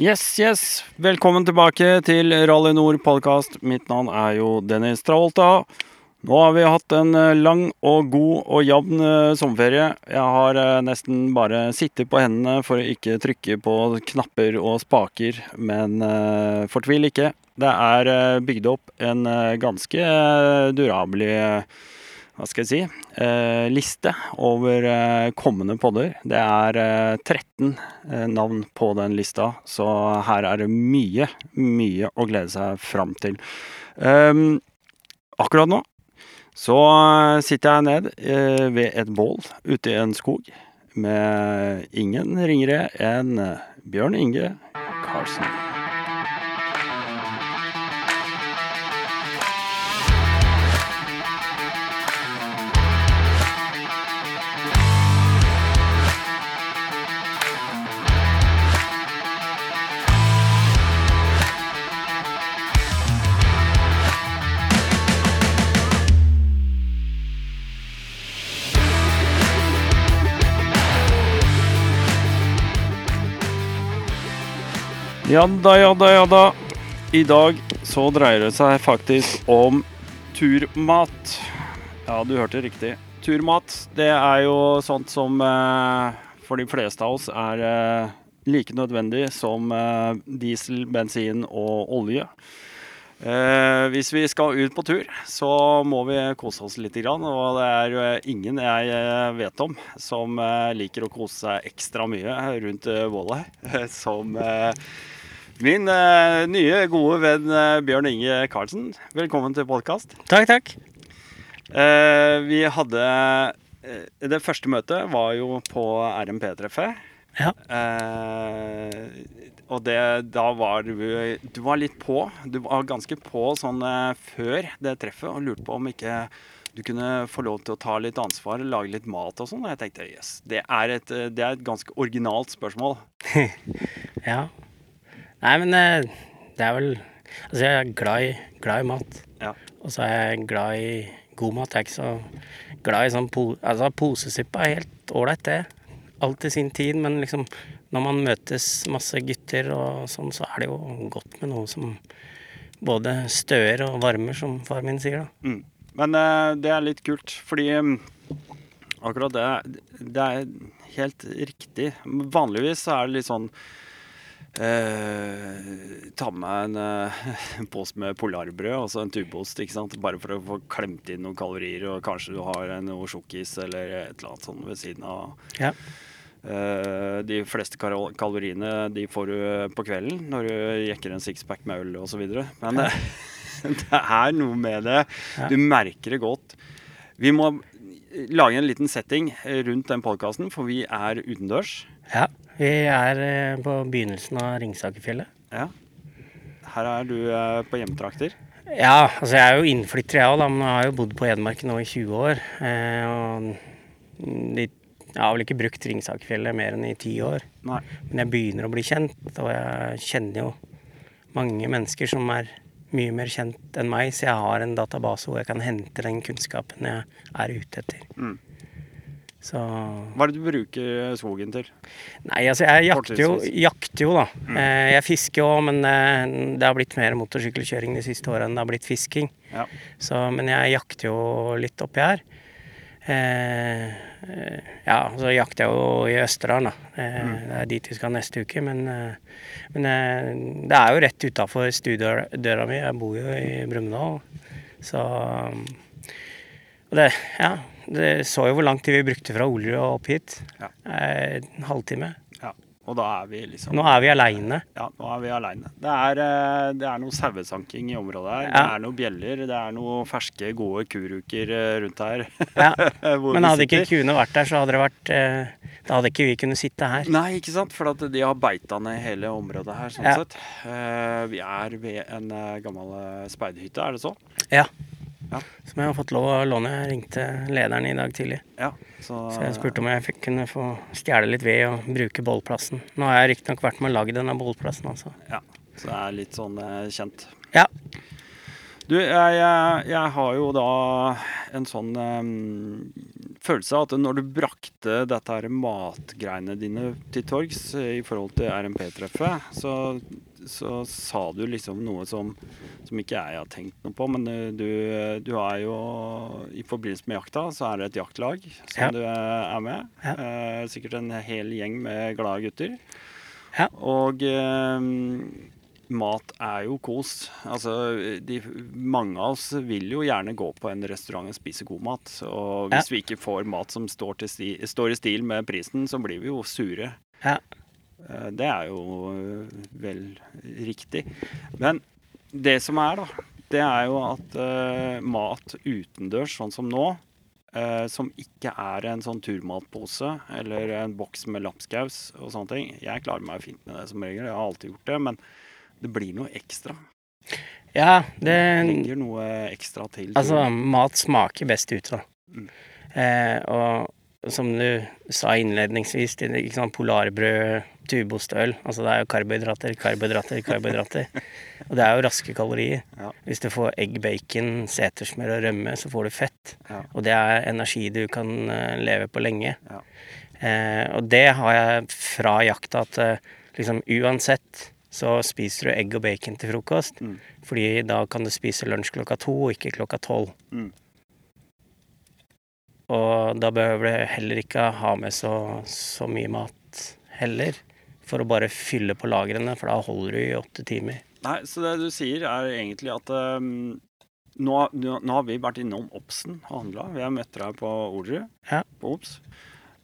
Yes, yes. Velkommen tilbake til Rally Nord podkast. Mitt navn er jo Dennis Travolta. Nå har vi hatt en eh, lang og god og jevn eh, sommerferie. Jeg har eh, nesten bare sittet på hendene for å ikke trykke på knapper og spaker, men uh, fortvil ikke. Det er bygd opp en ganske durabelig hva skal jeg si, eh, liste over eh, kommende podder. Det er eh, 13 eh, navn på den lista, så her er det mye, mye å glede seg fram til. Um, akkurat nå så sitter jeg ned eh, ved et bål ute i en skog med ingen ringere enn Bjørn Inge Karlsen. Ja da, ja da, ja da. I dag så dreier det seg faktisk om turmat. Ja, du hørte riktig. Turmat, det er jo sånt som eh, for de fleste av oss er eh, like nødvendig som eh, diesel, bensin og olje. Eh, hvis vi skal ut på tur, så må vi kose oss litt. Og det er jo ingen jeg eh, vet om som eh, liker å kose seg ekstra mye rundt eh, bålet som eh, min uh, nye, gode venn uh, Bjørn Inge Karlsen. Velkommen til podkast. Takk, takk. vi hadde Det første møtet var jo på RMP-treffet. Ja. Og det, da var du Du var litt på. Du var ganske på sånn før det treffet og lurte på om ikke du kunne få lov til å ta litt ansvar, lage litt mat og sånn. Og jeg tenkte yes, det er et, det er et ganske originalt spørsmål. Ja. Nei, men eh, det er vel Altså, jeg er glad i, glad i mat. Ja. Og så er jeg glad i god mat. Jeg er ikke så glad i sånn po Altså, posesuppe er helt ålreit, det. Alt i sin tid, men liksom når man møtes masse gutter og sånn, så er det jo godt med noe som både støer og varmer, som far min sier, da. Mm. Men uh, det er litt kult, fordi um, akkurat det, det er helt riktig. Vanligvis så er det litt sånn eh, Ta med en, eh, en pose med polarbrød altså en tubeost, ikke sant? bare for å få klemt inn noen kalorier, og kanskje du har en- noe sjokkis eller et eller annet sånt ved siden av. Ja. Eh, de fleste kal- kaloriene de får du på kvelden når du jekker en sixpack med øl osv. Men det, det er noe med det. Ja. Du merker det godt. Vi må lage en liten setting rundt den podkasten, for vi er utendørs. ja. Vi er eh, på begynnelsen av Ringsakerfjellet. Ja. Her er du eh, på hjemtrakter. Ja, altså jeg er jo innflytter jeg òg, men jeg har jo bodd på Hedmark nå i 20 år. Eh, og de, jeg har vel ikke brukt Ringsakerfjellet mer enn i ti år. Nei. Men jeg begynner å bli kjent, og jeg kjenner jo mange mennesker som er mye mer kjent enn meg, så jeg har en database hvor jeg kan hente den kunnskapen jeg er ute etter. Mm. Så Hva er det du bruker skogen til? Nei, altså jeg jakter jo, jakter jo da. Mm. jeg fisker jo, men eh, det har blitt mer motorsykkelkjøring de siste årene enn det har blitt fisking. Ja. Så, men jeg jakter jo litt oppi her. Eh, eh, ja, så jakter jeg jo i Østerdalen, da. Eh, Det er dit vi skal neste uke. Men, eh, men eh, det er jo rett utafor stuedøra mi. Jeg bor jo i Brumunddal. Så Og det, ja. Det så jo hvor lang tid vi brukte fra Olerud og opp hit. Ja. Eh, en halvtime. ja. Og da er vi liksom Nå er vi aleine. Ja, nå er vi aleine. Det, eh, det er noe sauesanking i området her. Ja. Det er noen bjeller, det er noen ferske, gode kuruker eh, rundt her. Ja. Men hadde ikke kuene vært der, så hadde det vært eh, Da hadde ikke vi kunnet sitte her. Nei, ikke sant? For de har beita ned hele området her, sånn Ja. sett. Eh, vi er ved en eh, gammel speiderhytte, er det så? Ja. Ja. Som jeg har fått lov å låne. Jeg ringte lederen i dag tidlig. Ja. Så, Så jeg spurte om jeg fikk kunne få stjele litt ved og bruke bollplassen. Nå har jeg riktignok vært med og lagd denne bollplassen, altså. Ja, så det er litt sånn eh, kjent. Ja. Du, jeg, jeg, har jo da en sånn eh, følelse av at når du brakte dette her matgreiene dine til torgs i forhold til RMP-treffet, så, så sa du liksom noe som, som ikke jeg har tenkt noe på. Men eh, du, du er jo I forbindelse med jakta så er det et jaktlag som Ja. du er med. Ja. Eh, sikkert en hel gjeng med glade gutter. Ja. Og eh, mat er jo kos. Altså, de, mange av oss vil jo gjerne gå på en restaurant og spise god mat. Og hvis Ja. vi ikke får mat som står, sti, står i stil med prisen, så blir vi jo sure. Ja. Eh, Det er jo eh, vel riktig. Men det som er, da, det er jo at uh, mat utendørs, sånn som nå, uh, som ikke er en sånn turmatpose eller en boks med lapskaus og sånne ting Jeg klarer meg fint med det som regel, jeg har alltid gjort det. Men det blir noe ekstra. Ja, det Legger noe ekstra til. Altså, mat smaker best ute, da. Mm. Eh, og som du sa innledningsvis, ikke sant, polarbrød, tubostøl Altså det er jo karbohydrater, karbohydrater, karbohydrater. og det er jo raske kalorier. Ja. Hvis du får egg, bacon, setersmør og rømme, så får du fett. Ja. Og det er energi du kan eh, leve på lenge. Ja. Eh, og det har jeg fra jakta at eh, liksom uansett så spiser du egg og bacon til frokost. Mm. Fordi da kan du spise lunsj klokka to, og ikke klokka tolv. Mm. Og da behøver du heller ikke ha med så, så mye mat heller. For å bare fylle på lagrene, for da holder du i åtte timer. Nei, så det du sier er egentlig at um, nå, nå, nå har vi vært innom Obsen og handla. Vi har møtt deg på Orderud, Ja. på Obs.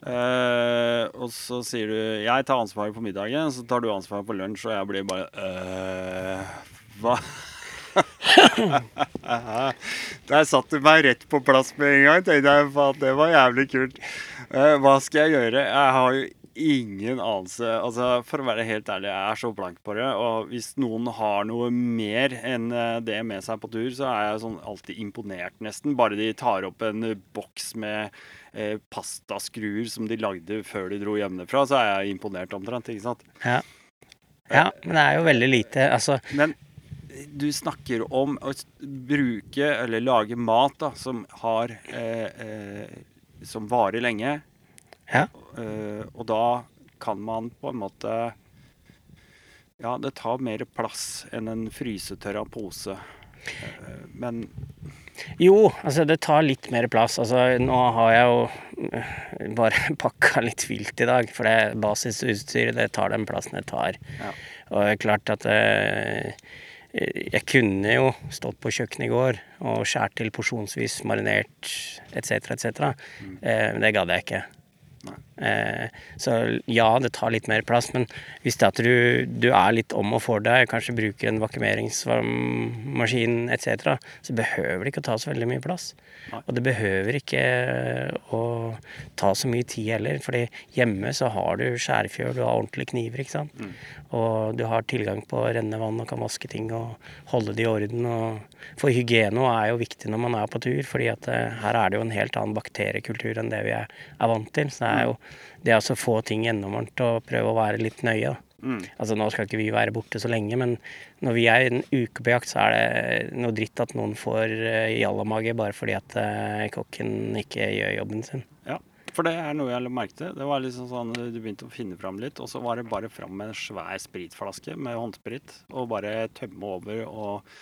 Eh, og så sier du 'jeg tar ansvaret på middagen', så tar du ansvaret på lunsj, og jeg blir bare øh, Hva? Der satte du meg rett på plass med en gang. Tenkte jeg faen, det var jævlig kult. Eh, hva skal jeg gjøre? Jeg har jo ingen anelse. Altså, For å være helt ærlig, jeg er så blank på det. Og hvis noen har noe mer enn eh, det med seg på tur, så er jeg sånn alltid imponert, nesten. Bare de tar opp en boks med eh, pastaskruer som de lagde før de dro hjemmefra, så er jeg imponert omtrent. ikke sant? Ja. ja, men det er jo veldig lite. Altså, Men du snakker om å bruke eller lage mat da, som har eh, eh, Som varer lenge. Ja. Eh, og da kan man på en måte Ja, det tar mer plass enn en frysetørra pose. Eh, men jo, altså det tar litt mer plass. Altså nå har jeg jo bare pakka litt vilt i dag, for det basisutstyret det tar den plassen det tar. Ja. Og det er klart at øh, jeg kunne jo stått på kjøkkenet i går og skåret til porsjonsvis, marinert etc., etc. Eh, men det gadd jeg ikke. Nei. Eh, så ja, det tar litt mer plass, men hvis det er at du, du er litt om og for deg, kanskje bruker en vakumeringsmaskin etc., så behøver det ikke å ta så veldig mye plass. Og det behøver ikke å ta så mye tid heller, fordi hjemme så har du skjærfjør, du har ordentlige kniver, ikke sant. Mm. Og du har tilgang på rennende vann og kan vaske ting og holde det i orden. Og for hygieno er jo viktig når man er på tur, fordi at eh, her er det jo en helt annen bakteriekultur enn det vi er, er vant til. Så det er jo det er altså å få ting gjennomvarmt og prøve å være litt nøye. da. mm, Altså Nå skal ikke vi være borte så lenge, men når vi er en uke på jakt, så er det noe dritt at noen får uh, jallamage bare fordi at eh, kokken ikke gjør jobben sin. ja. For det er noe jeg la merke til. Det var liksom sånn Du begynte å finne fram litt, og så var det bare fram med en svær spritflaske med håndsprit og bare tømme over. Og,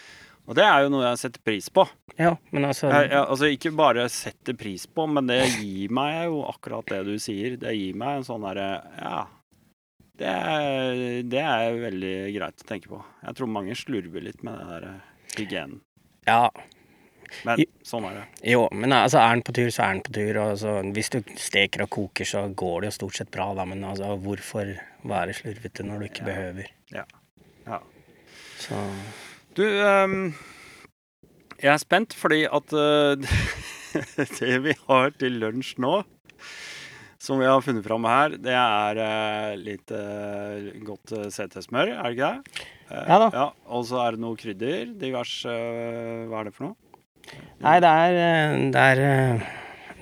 og det er jo noe jeg setter pris på. Ja, men altså Jeg, jeg, altså ikke bare setter pris på, men det gir meg jo akkurat det du sier. Det gir meg en sånn derre Ja. Det er, det er veldig greit å tenke på. Jeg tror mange slurver litt med den der hygienen. Ja, Men sånn er det. jo, men altså er den på tur, så er den på tur. Og altså, hvis du steker og koker, så går det jo stort sett bra, da. Men altså, hvorfor være slurvete når du ikke Ja. behøver? Ja. Ja. Så Du, ehm, jeg er spent fordi at eh, det vi har til lunsj nå, som vi har funnet fram her, det er eh, litt eh, godt CT-smør, er det ikke det? Ja da. Ja, og så er det noe krydder. Diverse Hva er det for noe? Nei, det er Det er,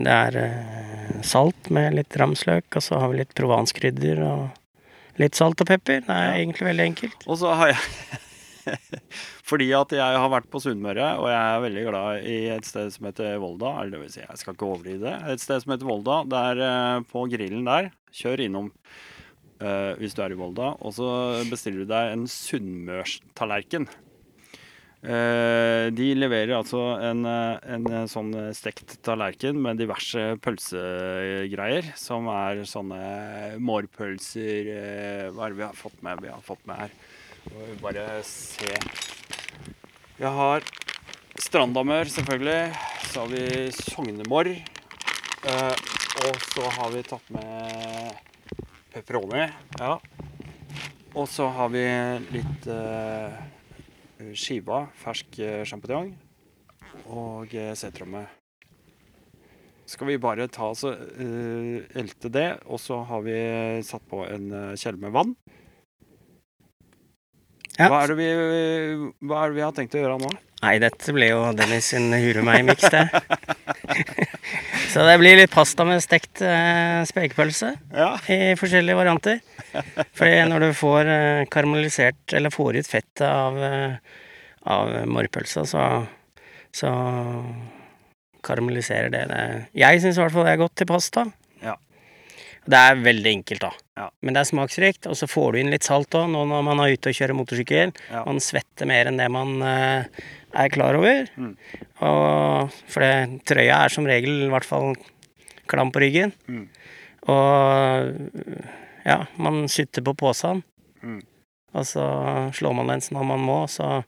det er salt med litt ramsløk, og så har vi litt provanskrydder og litt salt og pepper. Det er Ja. egentlig veldig enkelt. Og så har jeg Fordi at jeg har vært på Sunnmøre, og jeg er veldig glad i et sted som heter Volda. Eller det vil si, jeg skal ikke overdrive det. Et sted som heter Volda. Der er på grillen der, kjør innom uh, hvis du er i Volda. Og så bestiller du deg en sunnmørstallerken. Uh, de leverer altså en, eh, en eh, sånn stekt tallerken med diverse pølsegreier, som er sånne mårpølser uh, Hva er det vi har fått med? Vi har fått med her. Må vi bare se. Vi har strandamør, selvfølgelig. Så har vi sognemorr. Eh, og så har vi tatt med pepperoni. Ja. Og så har vi litt eh, skiva fersk eh, sjampinjong og eh, setromme. Skal vi bare ta så, og eh, elte det, og så har vi satt på en uh, kjele med vann. Ja. Hva, er vi, hva er det vi har tenkt å gjøre nå? Nei, dette ble jo Dennis sin hure meg-miks, det. Så det blir litt pasta med stekt eh, spekepølse Ja. i forskjellige varianter. Fordi når du får eh, karamellisert, eller får ut fettet av, eh, av morrpølsa, så, så karamelliserer det det. Jeg syns i hvert fall det er godt til pasta. Ja. Det er veldig enkelt, da. Ja. Men det er smaksrikt, og så får du inn litt salt òg, nå når man er ute og kjører motorsykkel. Ja. Man svetter mer enn det man uh, er klar over. Mm. Og, for det, trøya er som regel i hvert fall klam på ryggen. Mm. Og ja, man sutter på posen. Mm. Og så slår man lens når man må, så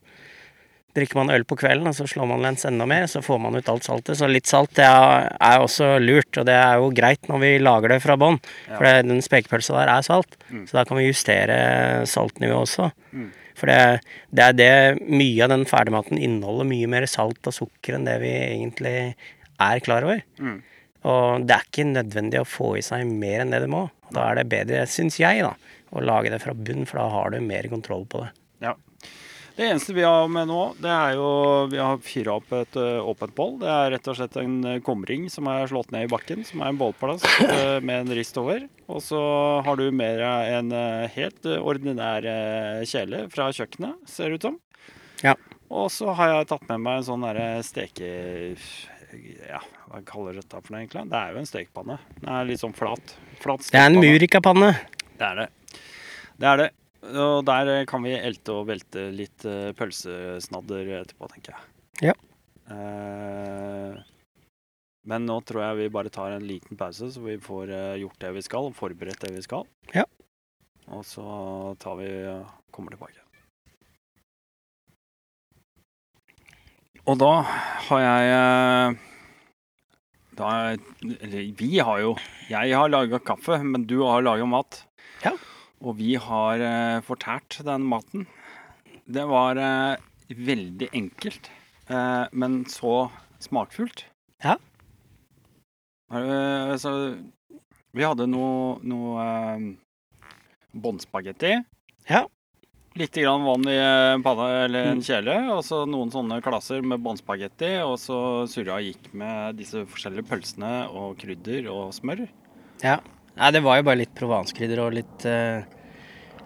drikker man øl på kvelden, og så slår man lens enda mer, så får man ut alt saltet. Så litt salt er, er også lurt, og det er jo greit når vi lager det fra bånn. Ja. For den spekepølsa der er salt, Mm. så da kan vi justere saltnivået også. Mm. For det, det er det mye av den ferdigmaten inneholder mye mer salt og sukker enn det vi egentlig er klar over. Mm. Og det er ikke nødvendig å få i seg mer enn det det må. Da er det bedre, syns jeg, da, å lage det fra bunn, for da har du mer kontroll på det. Ja. Det eneste vi har med nå, det er jo Vi har fyra opp et åpent bål. Det er rett og slett en ø, kumring som er slått ned i bakken, som er en bålplass med en rist over. Og så har du med deg en helt ordinær kjele fra kjøkkenet, ser det ut som. Ja. Og så har jeg tatt med meg en sånn derre steke... Ja, hva kaller dette for noe, egentlig? Det er jo en stekepanne. Den er litt sånn flat. flat Det er en murikapanne. Det er det. Det er det. Og der eh, kan vi elte og velte litt eh, pølsesnadder etterpå, tenker jeg. Ja. Eh, men nå tror jeg vi bare tar en liten pause, så vi får eh, gjort det vi skal, og forberedt det vi skal. Ja. Og så tar vi kommer tilbake. Og da har jeg da, Eller vi har jo Jeg har laga kaffe, men du har laga mat. Ja. Og vi har eh, fortært den maten. Det var eh, veldig enkelt, eh, men så smakfullt. Ja. Så vi hadde noe, noe båndspagetti. Ja. Litt grann vann i en panne eller en kjele, og så noen sånne klasser med båndspagetti. Og så surra gikk med disse forskjellige pølsene og krydder og smør. Ja. Nei, det var jo bare litt provanskrydder og litt eh,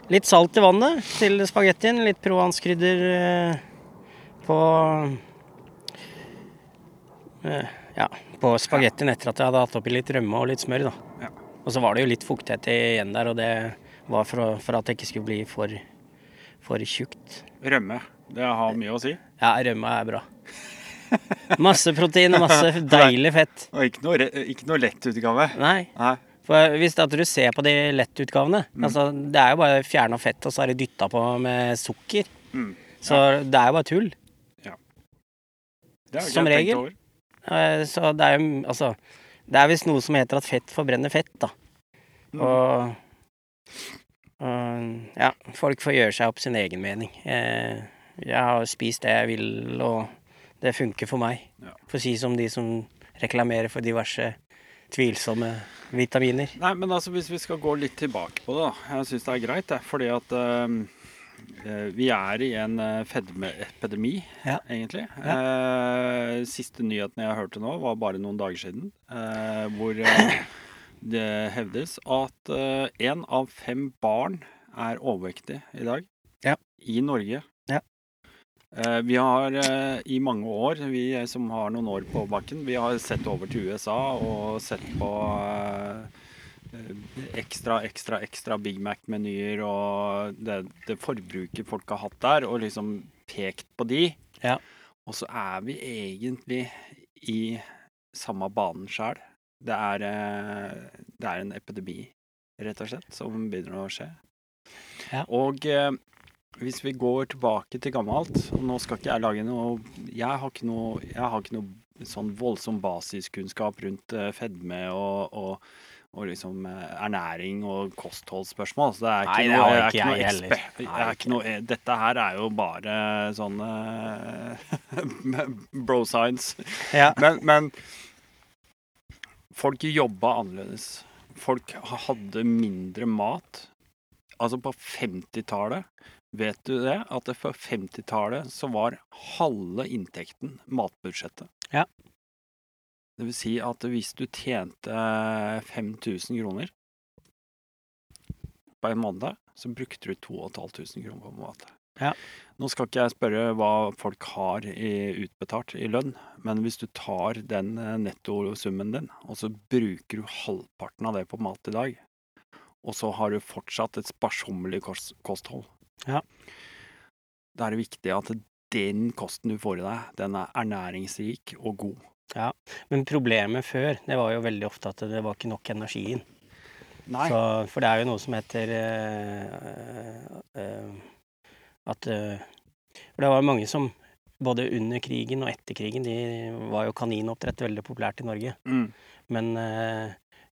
Litt salt i vannet til spagettien. Litt provanskrydder eh, på eh, Ja, på spagettien etter at jeg hadde hatt oppi litt rømme og litt smør, da. Og så var det jo litt fuktighet igjen der, og det var for, for at det ikke skulle bli for, for tjukt. Rømme. Det har mye å si. Ja, rømme er bra. Masse protein og masse deilig fett. Og ikke noe, ikke noe lett utgave. Nei, Nei. For hvis at du ser på de lettutgavene altså Det er jo bare fjerna fett, og så er det dytta på med sukker. Mm. Så det er jo bare tull. Det har ikke Som jeg regel. over. Så det er jo altså Det er visst noe som heter at fett forbrenner fett, da. Mm. Og, og ja, folk får gjøre seg opp sin egen mening. Eh, Jeg har spist det jeg vil, og det funker for meg. Ja. For å si som de som reklamerer for diverse tvilsomme vitaminer. Nei, men altså hvis vi skal gå litt tilbake på det, da. Jeg syns det er greit, det. Fordi at eh, vi er i en eh, fedmeepidemi, Ja. egentlig. Eh, siste nyheten jeg hørte nå, var bare noen dager siden. Uh, hvor uh, det hevdes at én av fem barn er overvektig i dag. Ja. I Norge. Eh, Vi har eh, i mange år, vi som har noen år på bakken, vi har sett over til USA og sett på eh, ekstra, ekstra, ekstra Big Mac-menyer og det, det forbruket folk har hatt der, og liksom pekt på de. Ja. Og så er vi egentlig i samme banen sjøl. Det, det er en epidemi, rett og slett, som begynner å skje. Ja. Og hvis vi går tilbake til gammelt, og nå skal ikke jeg lage noe Jeg har ikke noe, jeg har ikke noe sånn voldsom basiskunnskap rundt eh, fedme og, og, og liksom eh, ernæring og kostholdsspørsmål. Så det er ikke Nei, det noe, jeg ikke noe jeg. Jeg er ikke noe, dette her er jo bare sånn eh, bro science. Ja. Men, men folk jobba annerledes. Folk hadde mindre mat. Altså på 50-tallet, vet du det? At det for 50-tallet så var halve inntekten matbudsjettet. Ja. Det vil si at hvis du tjente 5000 kroner på en måned, så brukte du 2500 kroner på mat. Ja. Nå skal ikke jeg spørre hva folk har i, utbetalt i lønn, men hvis du tar den eh, nettosummen din, og så bruker du halvparten av det på mat i dag, og så har du fortsatt et sparsommelig kost kosthold, Ja. da er det viktig at den kosten du får i deg, den er ernæringsrik og god. Ja, Men problemet før, det var jo veldig ofte at det var ikke nok energi inn. Nei. Så, for det er jo noe som heter øh, øh, at øh, For det var mange som både under krigen og etter krigen, de var jo kaninoppdrett veldig populært i Norge. Mm. Men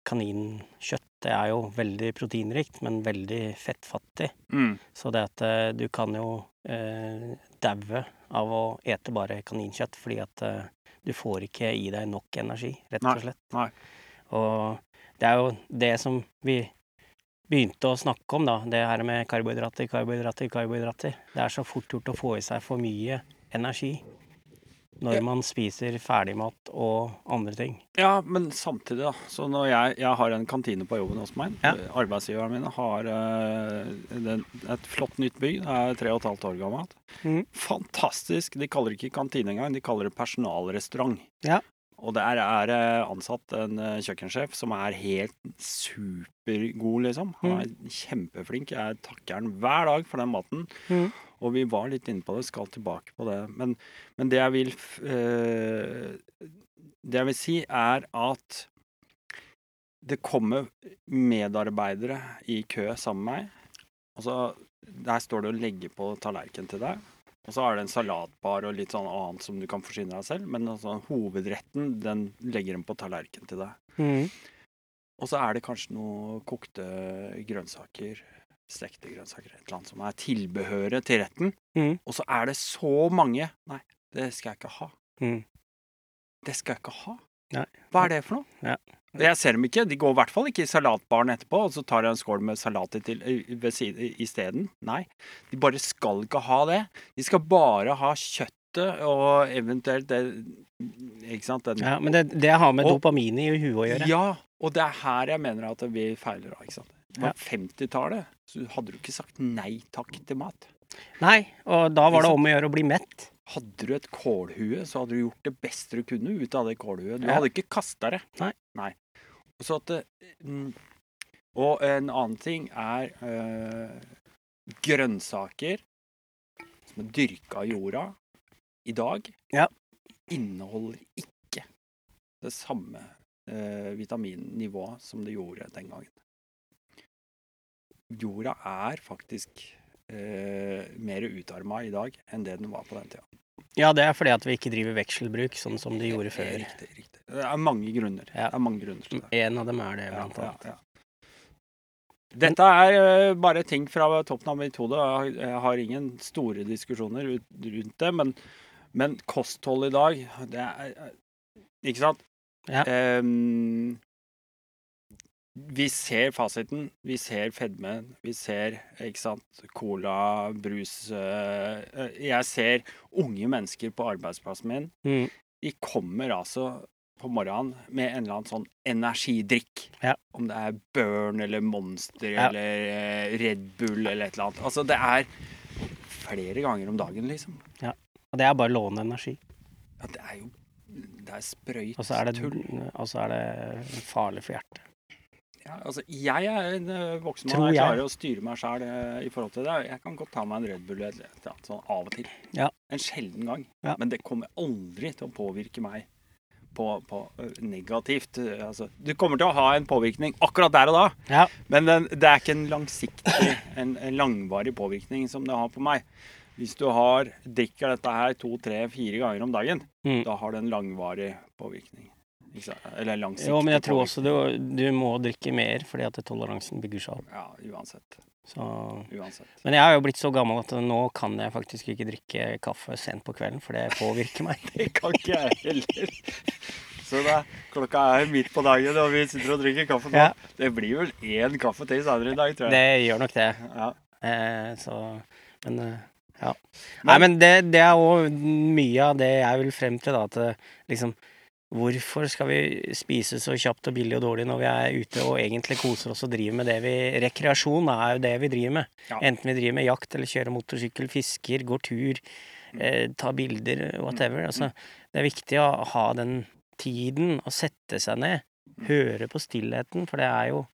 kaninkjøtt det er jo veldig proteinrikt, men veldig fettfattig. Mm. Så det at eh, du kan jo eh, daue av å ete bare kaninkjøtt, fordi at eh, du får ikke i deg nok energi, rett og slett. nei. Og det er jo det som vi begynte å snakke om, da. Det her med karbohydrater, karbohydrater, karbohydrater. Det er så fort gjort å få i seg for mye energi når man spiser ferdigmat og andre ting. Ja, men samtidig, da. Så når jeg, jeg har en kantine på jobben hos meg. Ja. Arbeidsgiveren min har uh, et flott nytt bygg. Det er tre og et halvt år gammelt. Mm. Fantastisk. De kaller det ikke kantine engang, de kaller det personalrestaurant. Ja. Og der er det ansatt en eh, kjøkkensjef som er helt supergod, liksom. Han er kjempeflink. Jeg takker han hver dag for den maten. Mhm. Og vi var litt inne på det, skal tilbake på det. Men, men det jeg vil eh, Det jeg vil si, er at det kommer medarbeidere i kø sammen med meg. Og så Der står det å legge på tallerken til deg. Og så er det en salatbar og litt sånn annet som du kan forsyne deg selv. Men altså, hovedretten, den legger de på tallerken til deg. Mm. Og så er det kanskje noen kokte grønnsaker, stekte grønnsaker, et eller annet som er tilbehøret til retten. Mm. Og så er det så mange Nei, det skal jeg ikke ha. Mm. Det skal jeg ikke ha. Nei. Hva er det for noe? Ja. Jeg ser dem ikke. De går i hvert fall ikke i salatbaren etterpå, og så tar jeg en skål med salat isteden. Nei. De bare skal ikke ha det. De skal bare ha kjøttet og eventuelt det Ikke sant? Den Ja, men det, det har med Og- dopamin i huet å gjøre. Ja, og det er her jeg mener at vi feiler. ikke sant? Ja. 50-tallet, så hadde du ikke sagt nei takk til mat. Nei, og da var det om å gjøre å bli mett. Hadde du et kålhue, så hadde du gjort det beste du kunne ut av det kålhuet. Du Ja. hadde ikke kasta det. Nei. Og Så at mm, og en annen ting er øh, grønnsaker som er dyrka i jorda i dag, Ja. inneholder ikke det samme øh, vitaminnivået som det gjorde den gangen. Jorda er faktisk eh, mer utarma i dag enn det den var på den tida. Ja, det er fordi at vi ikke driver vekselbruk, sånn som de gjorde før. Riktig, riktig. Det er mange grunner. Ja. Det er mange grunner til det. En av dem er det, Ja, blant ja, annet. ja. Dette er øh, bare ting fra toppen av mitt hode. Jeg har- ingen store diskusjoner rundt det, men, men kosthold i dag, det er Ikke sant? Ja. Vi ser fasiten. Vi ser fedmen. Vi ser ikke sant, cola, brus øh, øh, Jeg ser unge mennesker på arbeidsplassen min Mm. de kommer altså på morgenen med en eller annen sånn energidrikk. Ja. Om det er Burn eller Monster Ja. eller eh, Red Bull eller et eller annet. Altså, det er flere ganger om dagen, liksom. Ja. Og det er bare lånende energi. Ja, det er jo Det er sprøyt tull. og så er det farlig for hjertet. Ja, altså, jeg er en eh, voksen mann. Jeg klarer å styre meg sjæl i forhold til det. Jeg kan godt ta meg en Red Bull eller et sånn av og til. Ja. En sjelden gang. Ja. Men det kommer aldri til å påvirke meg på, på negativt. Altså, du kommer til å ha en påvirkning akkurat der og da, Ja. men den, det er ikke en langsiktig, en, en langvarig påvirkning som det har på meg. Hvis du har, drikker dette her to, tre, fire ganger om dagen, Mm. da har det en langvarig påvirkning. Eller langsiktig Jo, men jeg tror også du, du må drikke mer fordi at toleransen bygger seg opp. Ja, uansett. Så Uansett. Men jeg er jo blitt så gammel at nå kan jeg faktisk ikke drikke kaffe sent på kvelden, for det påvirker meg. Det kan ikke jeg heller. Så da, klokka er midt på dagen, og vi sitter og drikker kaffe nå. Ja. Det blir vel én kaffe til senere i dag, tror jeg. Det gjør nok det. Ja. Eh, så Men eh, ja. Nei, men det, det er òg mye av det jeg vil frem til, da. At det, liksom Hvorfor skal vi spise så kjapt og billig og dårlig når vi er ute og egentlig koser oss og driver med det vi Rekreasjon er jo det vi driver med. Ja. Enten vi driver med jakt eller kjører motorsykkel, fisker, går tur, eh, tar bilder, whatever. Altså, det er viktig å ha den tiden, å sette seg ned, høre på stillheten, for det er jo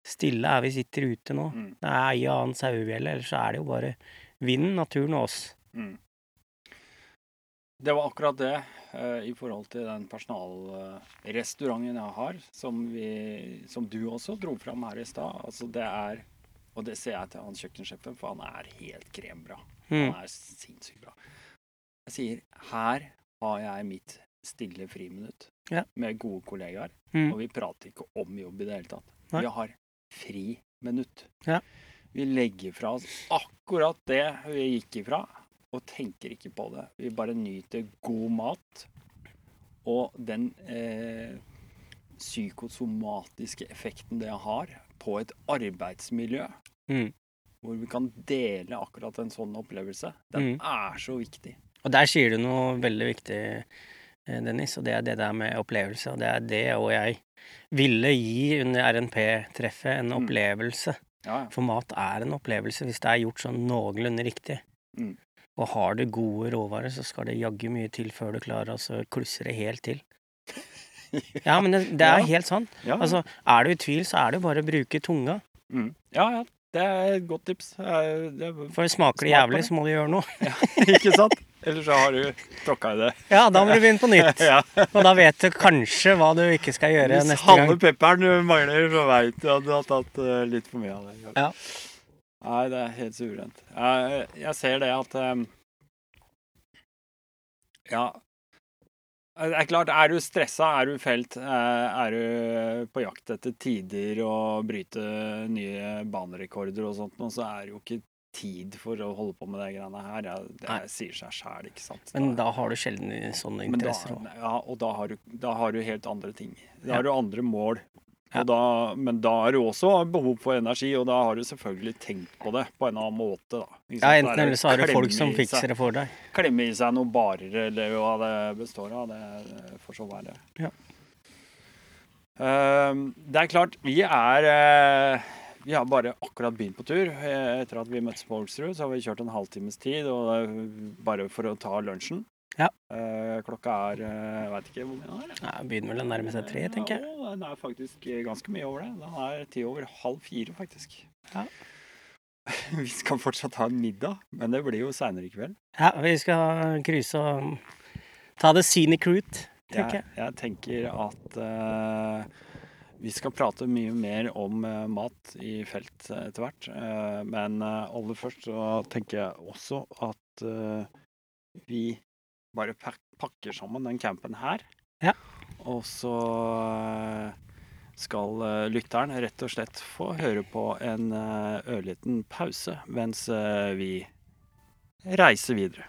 Stille er vi sitter ute nå. Mm. Det er ei annen sauebjelle, ellers så er det jo bare vinden, naturen og oss. Mm. Det var akkurat det uh, i forhold til den personalrestauranten jeg har, som, vi, som du også dro fram her i stad. Altså det er Og det ser jeg til han kjøkkensjefen, for han er helt krembra. Mm. Han er sinnssykt bra. Jeg sier her har jeg mitt stille friminutt Ja. med gode kollegaer. Mm. Og vi prater ikke om jobb i det hele tatt. Nei. Vi har friminutt. Ja. Vi legger fra oss akkurat det vi gikk ifra, og tenker ikke på det. Vi bare nyter god mat og den eh, psykosomatiske effekten det har på et arbeidsmiljø. Mm. Hvor vi kan dele akkurat en sånn opplevelse. Den Mm. er så viktig. Og der sier du noe veldig viktig, eh, Dennis, og det er det der med opplevelse. Og det er det og jeg ville gi under RNP-treffet en Mm. opplevelse. Ja, ja. For mat er en opplevelse hvis det er gjort sånn noenlunde riktig. Mm. Og har du gode råvarer, så skal det jaggu mye til før du klarer å klusse det helt til. Ja, men det, det er Ja. helt sant. ja. Altså, er du i tvil, så er det bare å bruke tunga. mm. ja, ja. Det er et godt tips. Eh, Det, For smaker det jævlig, så må du gjøre noe. ikke sant? Ellers så har du tråkka i det. Ja, da må du begynne på nytt. Ja. Og da vet du kanskje hva du ikke skal gjøre Hvis neste gang. halve pepperen mangler, så veit du at du har tatt eh, litt for mye av det. Ja. Nei, det er helt suverent. Jeg, jeg ser det at um, Ja. Det er klart, er du stressa, er du felt, eh, er du på jakt etter tider og bryte nye banerekorder og sånt, så er det jo ikke tid for å holde på med de greiene her. Det Nei. sier seg sjæl, ikke sant. Men da har du sjelden sånne interesser òg. ja, og da har, du, da har du helt andre ting. Da Ja. har du andre mål. Da, men da er det også behov for energi, og da har du selvfølgelig tenkt på det på en annen måte. Da. Liksom. Ja, enten eller så har du folk som fikser seg- det for deg. Klemme i seg noen barer, eller hva det består av. Det får så være. Ja. Uh, det er klart, vi er uh, Vi har bare akkurat begynt på tur. Eh, Etter at vi møttes på Olsrud, så har vi kjørt en halvtimes tid, og er bare for å ta lunsjen. Ja. Eh, klokka er eh, Jeg veit ikke hvor mye den er. Ja, begynner vel å nærme seg tre, tenker jeg. Ja, den er faktisk ganske mye over det. Den er ti over halv fire, faktisk. Ja. Vi skal fortsatt ha en middag, men det blir jo seinere i kveld. Ja, vi skal cruise og ta det scenic route, tenker Jeg, jeg. jeg tenker at uh, vi skal prate mye mer om uh, mat i felt etter hvert. Uh, men aller først så tenker jeg også at vi bare pakker sammen den campen her. Ja. Og så eh, skal eh, lytteren rett og slett få høre på en eh, ørliten pause mens vi reiser videre.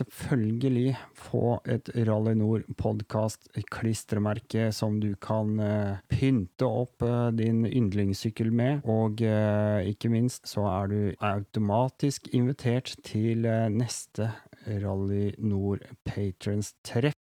selvfølgelig få et Rally Nord podkast-klistremerke som du kan eh, pynte opp eh, din yndlingssykkel med, og eh, ikke minst så er du automatisk invitert til neste Rally Nord Patrons-treff.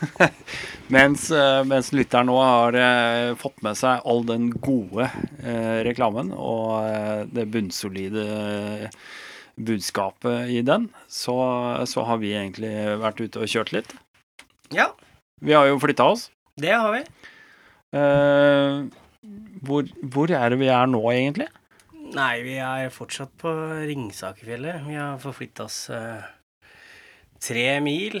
mens, eh, mens lytteren nå har eh, fått med seg all den gode eh, reklamen og eh, det bunnsolide eh, budskapet i den, så, så har vi egentlig vært ute og kjørt litt. Ja, Vi har jo flytta oss. det har vi. Eh, hvor, hvor er det vi er nå, egentlig? Nei, vi er fortsatt på Ringsakerfjellet. Vi har forflytta oss eh, tre mil.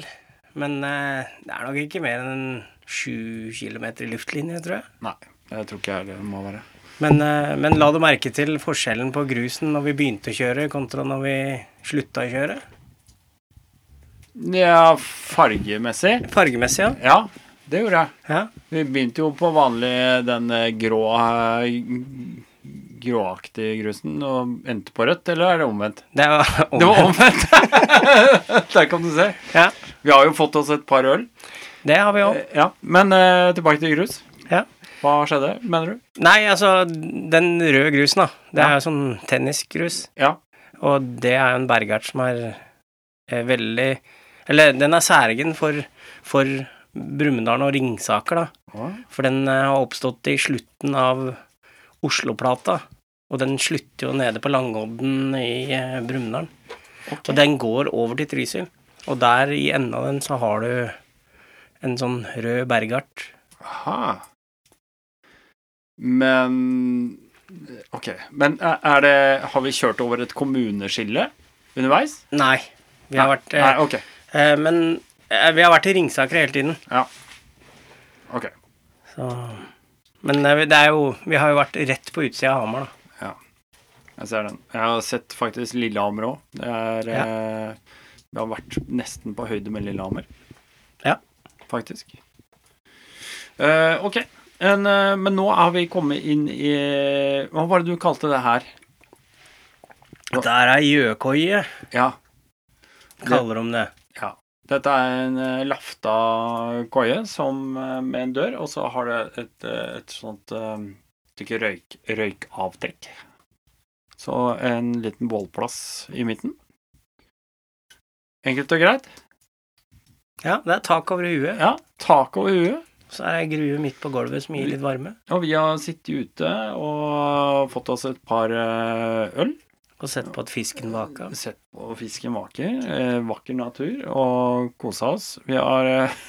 Men eh, det er nok ikke mer enn sju kilometer i luftlinje, tror jeg. Nei, jeg tror ikke jeg det må være. Men, eh, men la du merke til forskjellen på grusen når vi begynte å kjøre, kontra når vi slutta å kjøre? Ja, fargemessig. Fargemessig, ja. Ja, det gjorde jeg. ja. Vi begynte jo på vanlig den eh, grå eh, gråaktige grusen og endte på rødt, eller er det omvendt? Det var Det var omvendt! Der kan du se. Ja, Vi har jo fått oss et par øl. det har vi òg. Eh, Ja, Men eh, tilbake til grus. Ja. Hva skjedde, mener du? Nei, altså, den røde grusen, da. Det er jo sånn tennisgrus. Ja. Og det er en bergart som er er veldig Eller den er særegen for, for Brumunddal og Ringsaker, da. For den eh, har oppstått i slutten av Osloplata. Og den slutter jo nede på Langodden i Brumunddal. Okay. Og den går over til Trysil. Og der i enden av den så har du en sånn rød bergart. Aha. Men OK. Men er er det Har vi kjørt over et kommuneskille underveis? Nei, vi har vært eh, Nei, okay. eh, Men eh, vi har vært i Ringsaker hele tiden. Ja. OK. Så Men det er jo Vi har jo vært rett på utsida av Hamar, da. Jeg ser den. Jeg har sett faktisk Lillehammer òg. Det er Ja. eh, Vi har vært nesten på høyde med Lillehammer. Ja. Faktisk. Eh, OK. En, eh, men nå har vi kommet inn i Hva var det du kalte det her? Ja. Der er gjøkoie, Ja. kaller de det. Dette er en eh, lafta koie som, eh, med en dør, og så har det et, eh, et sånt stykke røyk, røykavtrekk. Så en liten bålplass i midten. Enkelt og greit. Ja, det er tak over huet. Ja, tak over huet. Så er det grue midt på gulvet som gir litt varme. Og vi har sittet ute og fått oss et par øl. Og sett på at fisken vaker. Sett på fisken vaker. Eh, vakker natur. Og kosa oss. Vi har eh,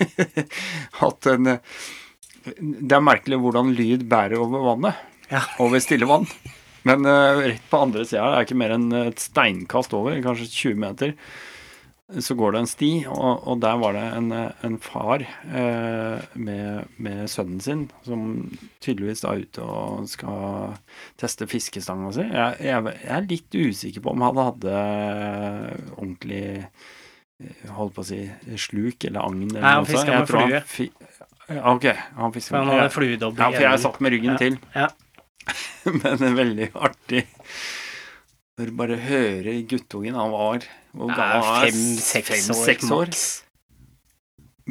hatt en eh, Det er merkelig hvordan lyd bærer over vannet. Ja. Over stille vann. Men eh, rett på andre sida, det er ikke mer enn et steinkast over, kanskje 20 meter, så går det en sti, og, og der var det en, eh, en far eh, med, med sønnen sin, som tydeligvis er ute og skal teste fiskestanga si. Jeg, jeg, jeg er litt usikker på om han hadde ordentlig eh, Holdt på å si sluk eller agn eller Nei, han Jeg med han flue. Ja, OK. Han fiska med fluedobb Ja, for jeg satt med ryggen Ja. til. Ja. Men er veldig artig når du bare hører guttungen Han var Hvor gammel var han? Fem-seks år, seks år. maks.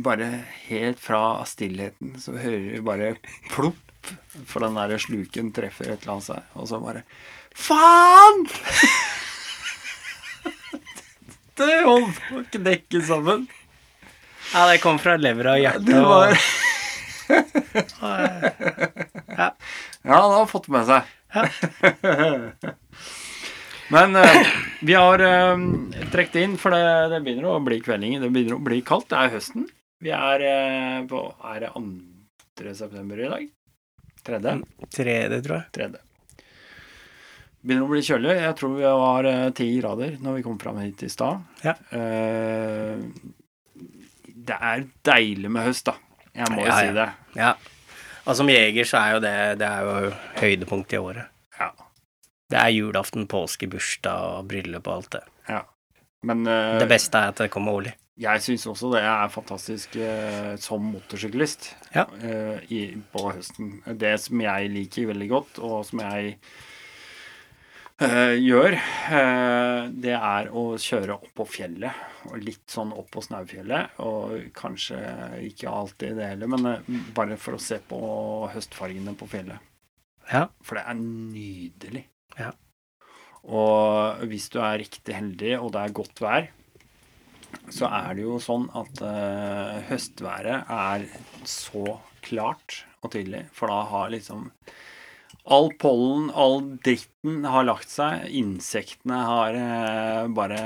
Bare helt fra stillheten så hører du bare plopp, for den der sluken treffer et eller annet seg, og så bare Faen! Det holdt på å knekke sammen. Ja, det kom fra levra og hjertet. Det var Ja. Ja, han har fått med seg. Men uh, vi har uh, trukket inn, for det, det begynner å bli kvelding. Det begynner å bli kaldt. Det er høsten. Vi er uh, på Er det 2. september i dag? Tredje? Tredje, tror jeg. Tredje. Begynner å bli kjølig. Jeg tror vi var eh, ti grader når vi kom fram hit i stad. Ja. Eh, det er deilig med høst, da. Jeg må jo Ja, si det. Ja. Og som jeger så er jo det, det er jo høydepunktet i året. Ja. Det er julaften, påske, bursdag og bryllup og alt det. Men uh, Det beste er at det kommer årlig. jeg syns også det er fantastisk uh, som motorsyklist Ja. uh, i, på høsten. Det som jeg liker veldig godt, og som jeg gjør, det er å kjøre opp på fjellet. Og litt sånn opp på Snaufjellet. Og kanskje ikke alltid det heller, men bare for å se på høstfargene på fjellet. Ja. For det er nydelig. Ja. Og hvis du er riktig heldig, og det er godt vær, så er det jo sånn at uh, høstværet er så klart og tydelig, for da har liksom All pollen, all dritten har lagt seg, insektene har eh, bare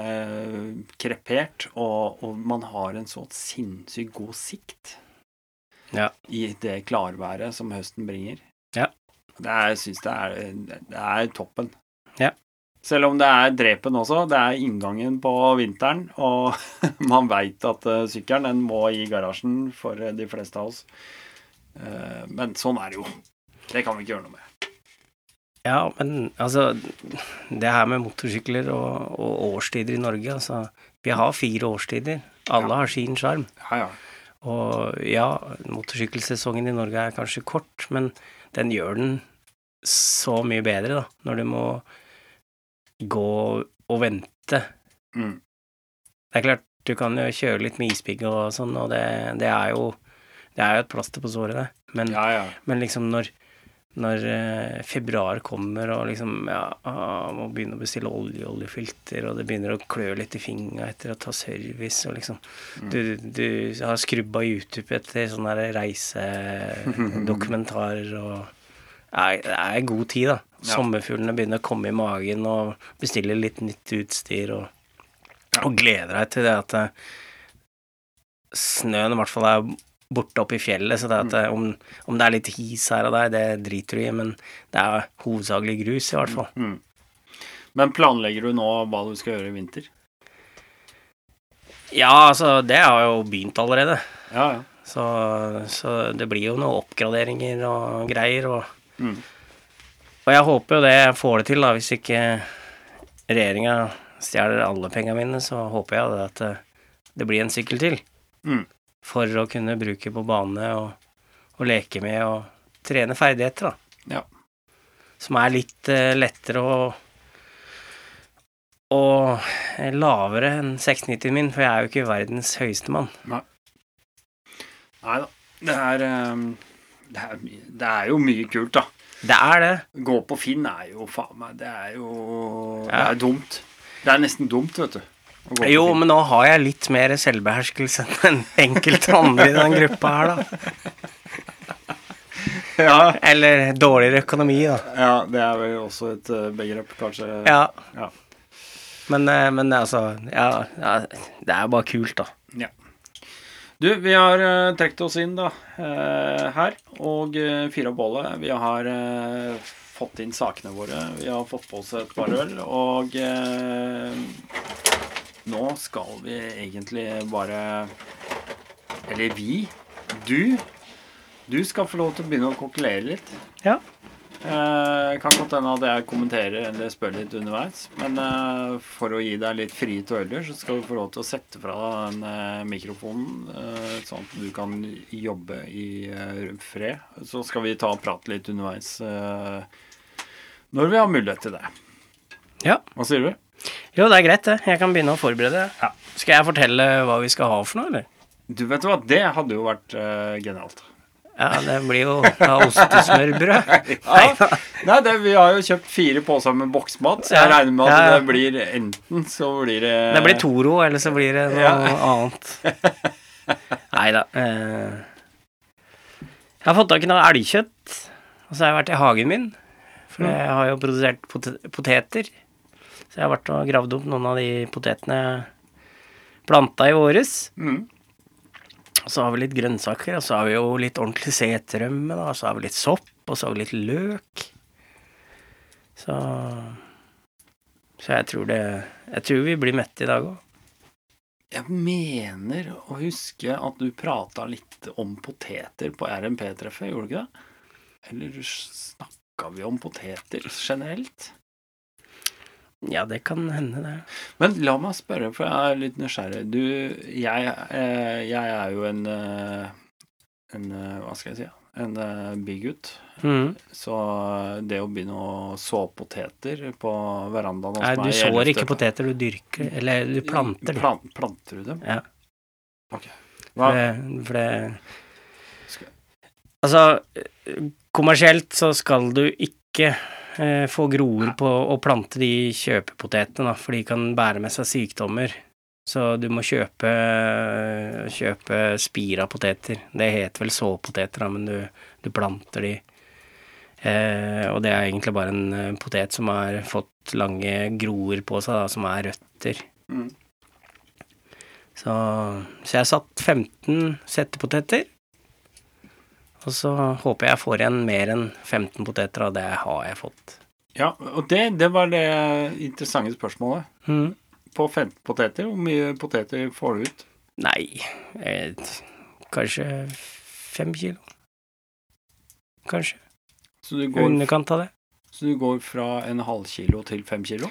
krepert, og, og man har en så sinnssykt god sikt Ja. i det klarværet som høsten bringer. Er, jeg syns det det er toppen. Ja. Selv om det er drepen også. Det er inngangen på vinteren, og man veit at eh, sykkelen den må i garasjen for eh, de fleste av oss. Eh, men sånn er det jo. Det kan vi ikke gjøre noe med. Ja, men altså Det her med motorsykler og, og årstider i Norge, altså Vi har fire årstider. Alle Ja. har sin sjarm. Ja, ja. Og ja, motorsykkelsesongen i Norge er kanskje kort, men den gjør den så mye bedre, da. Når du må gå og vente. Mm. Det er klart, du kan jo kjøre litt med ispigg og sånn, og det, det er jo Det er jo et plaster på såret, det. Men, ja, ja. men liksom når når eh, februar kommer og liksom ja, må begynne å bestille olje, oljefilter, og det begynner å klø litt i fingra etter å ta service, og liksom Du, du har skrubba YouTube etter sånne reisedokumentarer og Det er god tid, da. Ja. Sommerfuglene begynner å komme i magen og bestiller litt nytt utstyr og, og gleder deg til det at eh, snøen i hvert fall er borte oppe i fjellet, så det at mm. om, om det er litt his her og der, det driter du i, men det er hovedsakelig grus, i hvert fall. Mm. Men planlegger du nå hva du skal gjøre i vinter? Ja, altså, det har jo begynt allerede. Ja, ja. Så, så det blir jo noen oppgraderinger og greier, og, Mm. og jeg håper jo det jeg får det til, da, hvis ikke regjeringa stjeler alle pengene mine, så håper jeg det at eh, det blir en sykkel til. Mm. For å kunne bruke på bane og, og leke med og trene ferdigheter, da. Ja. Som er litt uh, lettere og og lavere enn 690 min, for jeg er jo ikke verdens høyeste mann. Nei da. Det er, ehm, det er Det er jo mye kult, da. Det er det. Gå på Finn er jo faen meg Det er jo Det er dumt. Det er nesten dumt, vet du. Jo, men nå har jeg litt mer selvbeherskelse enn enkelte andre i den gruppa her, da. ja, Eller dårligere økonomi, da. ja, det er vel også et eh, begrep, kanskje. Ja. Ja. Men, eh, men altså ja, ja, det er bare kult, da. Du, vi har uh, trukket oss inn da, eh, her, og uh, fyra bålet. Vi har eh, fått inn sakene våre. Vi har fått på oss et par øl, og eh, nå skal vi egentlig bare Eller vi. Du. Du skal få lov til å begynne å kokkelere litt. Ja. Eh, kan godt hende at jeg kommenterer eller spør litt underveis. Men eh, for å gi deg litt frie tøyler, så skal du få lov til å sette fra deg den eh, mikrofonen, eh, sånn at du kan jobbe i eh, fred. Så skal vi ta og prate litt underveis eh, når vi har mulighet til det. Ja. Hva sier du? Jo, det er greit, det. Jeg kan begynne å forberede. Ja. Skal jeg fortelle hva vi skal ha for noe, eller? Du vet hva, det hadde jo vært uh, genialt. Ja, det blir jo da ostesmørbrød. Ja. Nei, det, vi har jo kjøpt fire poser med boksmat, så jeg regner med at Ja, det blir enten så blir det Det blir Toro, eller så blir det noe annet. Nei da. Uh, jeg har fått tak i noe elgkjøtt, og så har jeg vært i hagen min. For jeg har jo produsert pot poteter. Så jeg har vært og gravd opp noen av de potetene jeg planta i våres. Mm. Og så har vi litt grønnsaker, og så har vi jo litt ordentlig seterømme, da. Og så har vi litt sopp, og så har vi litt løk. Så Så jeg tror det Jeg tror vi blir mette i dag òg. Jeg mener å huske at du prata litt om poteter på RMP-treffet, gjorde du ikke det? Eller snakka vi om poteter generelt? Ja, det kan hende, det. Men la meg spørre, for jeg er litt nysgjerrig. Du, jeg, eh, jeg er jo en eh, En eh, Hva skal jeg si? En bigut. Mhm. Så det å begynne å så poteter på verandaen hos Nei, meg du sår ikke poteter, du dyrker Eller du planter dem. Plan, planter du dem? Ja. Ok. For Hva, det, for det Altså, kommersielt så skal du ikke eh, få groer på å plante de kjøpepotetene, da, for de kan bære med seg sykdommer. Så du må kjøpe, kjøpe spira poteter. Det heter vel såpoteter, da, men du, du planter de. Eh, og det er egentlig bare en eh, potet som har fått lange groer på seg, da, som er røtter. Mm. Så, så jeg har satt 15 settepoteter. Og så håper jeg jeg får igjen mer enn 15 poteter, og det har jeg fått. ja, og det, det var det interessante spørsmålet. Mm. På 15 poteter, hvor mye poteter får du ut? Nei, eh, kanskje fem kilo. Kanskje. Så du går, underkant av det. så du går fra en halv kilo til fem kilo?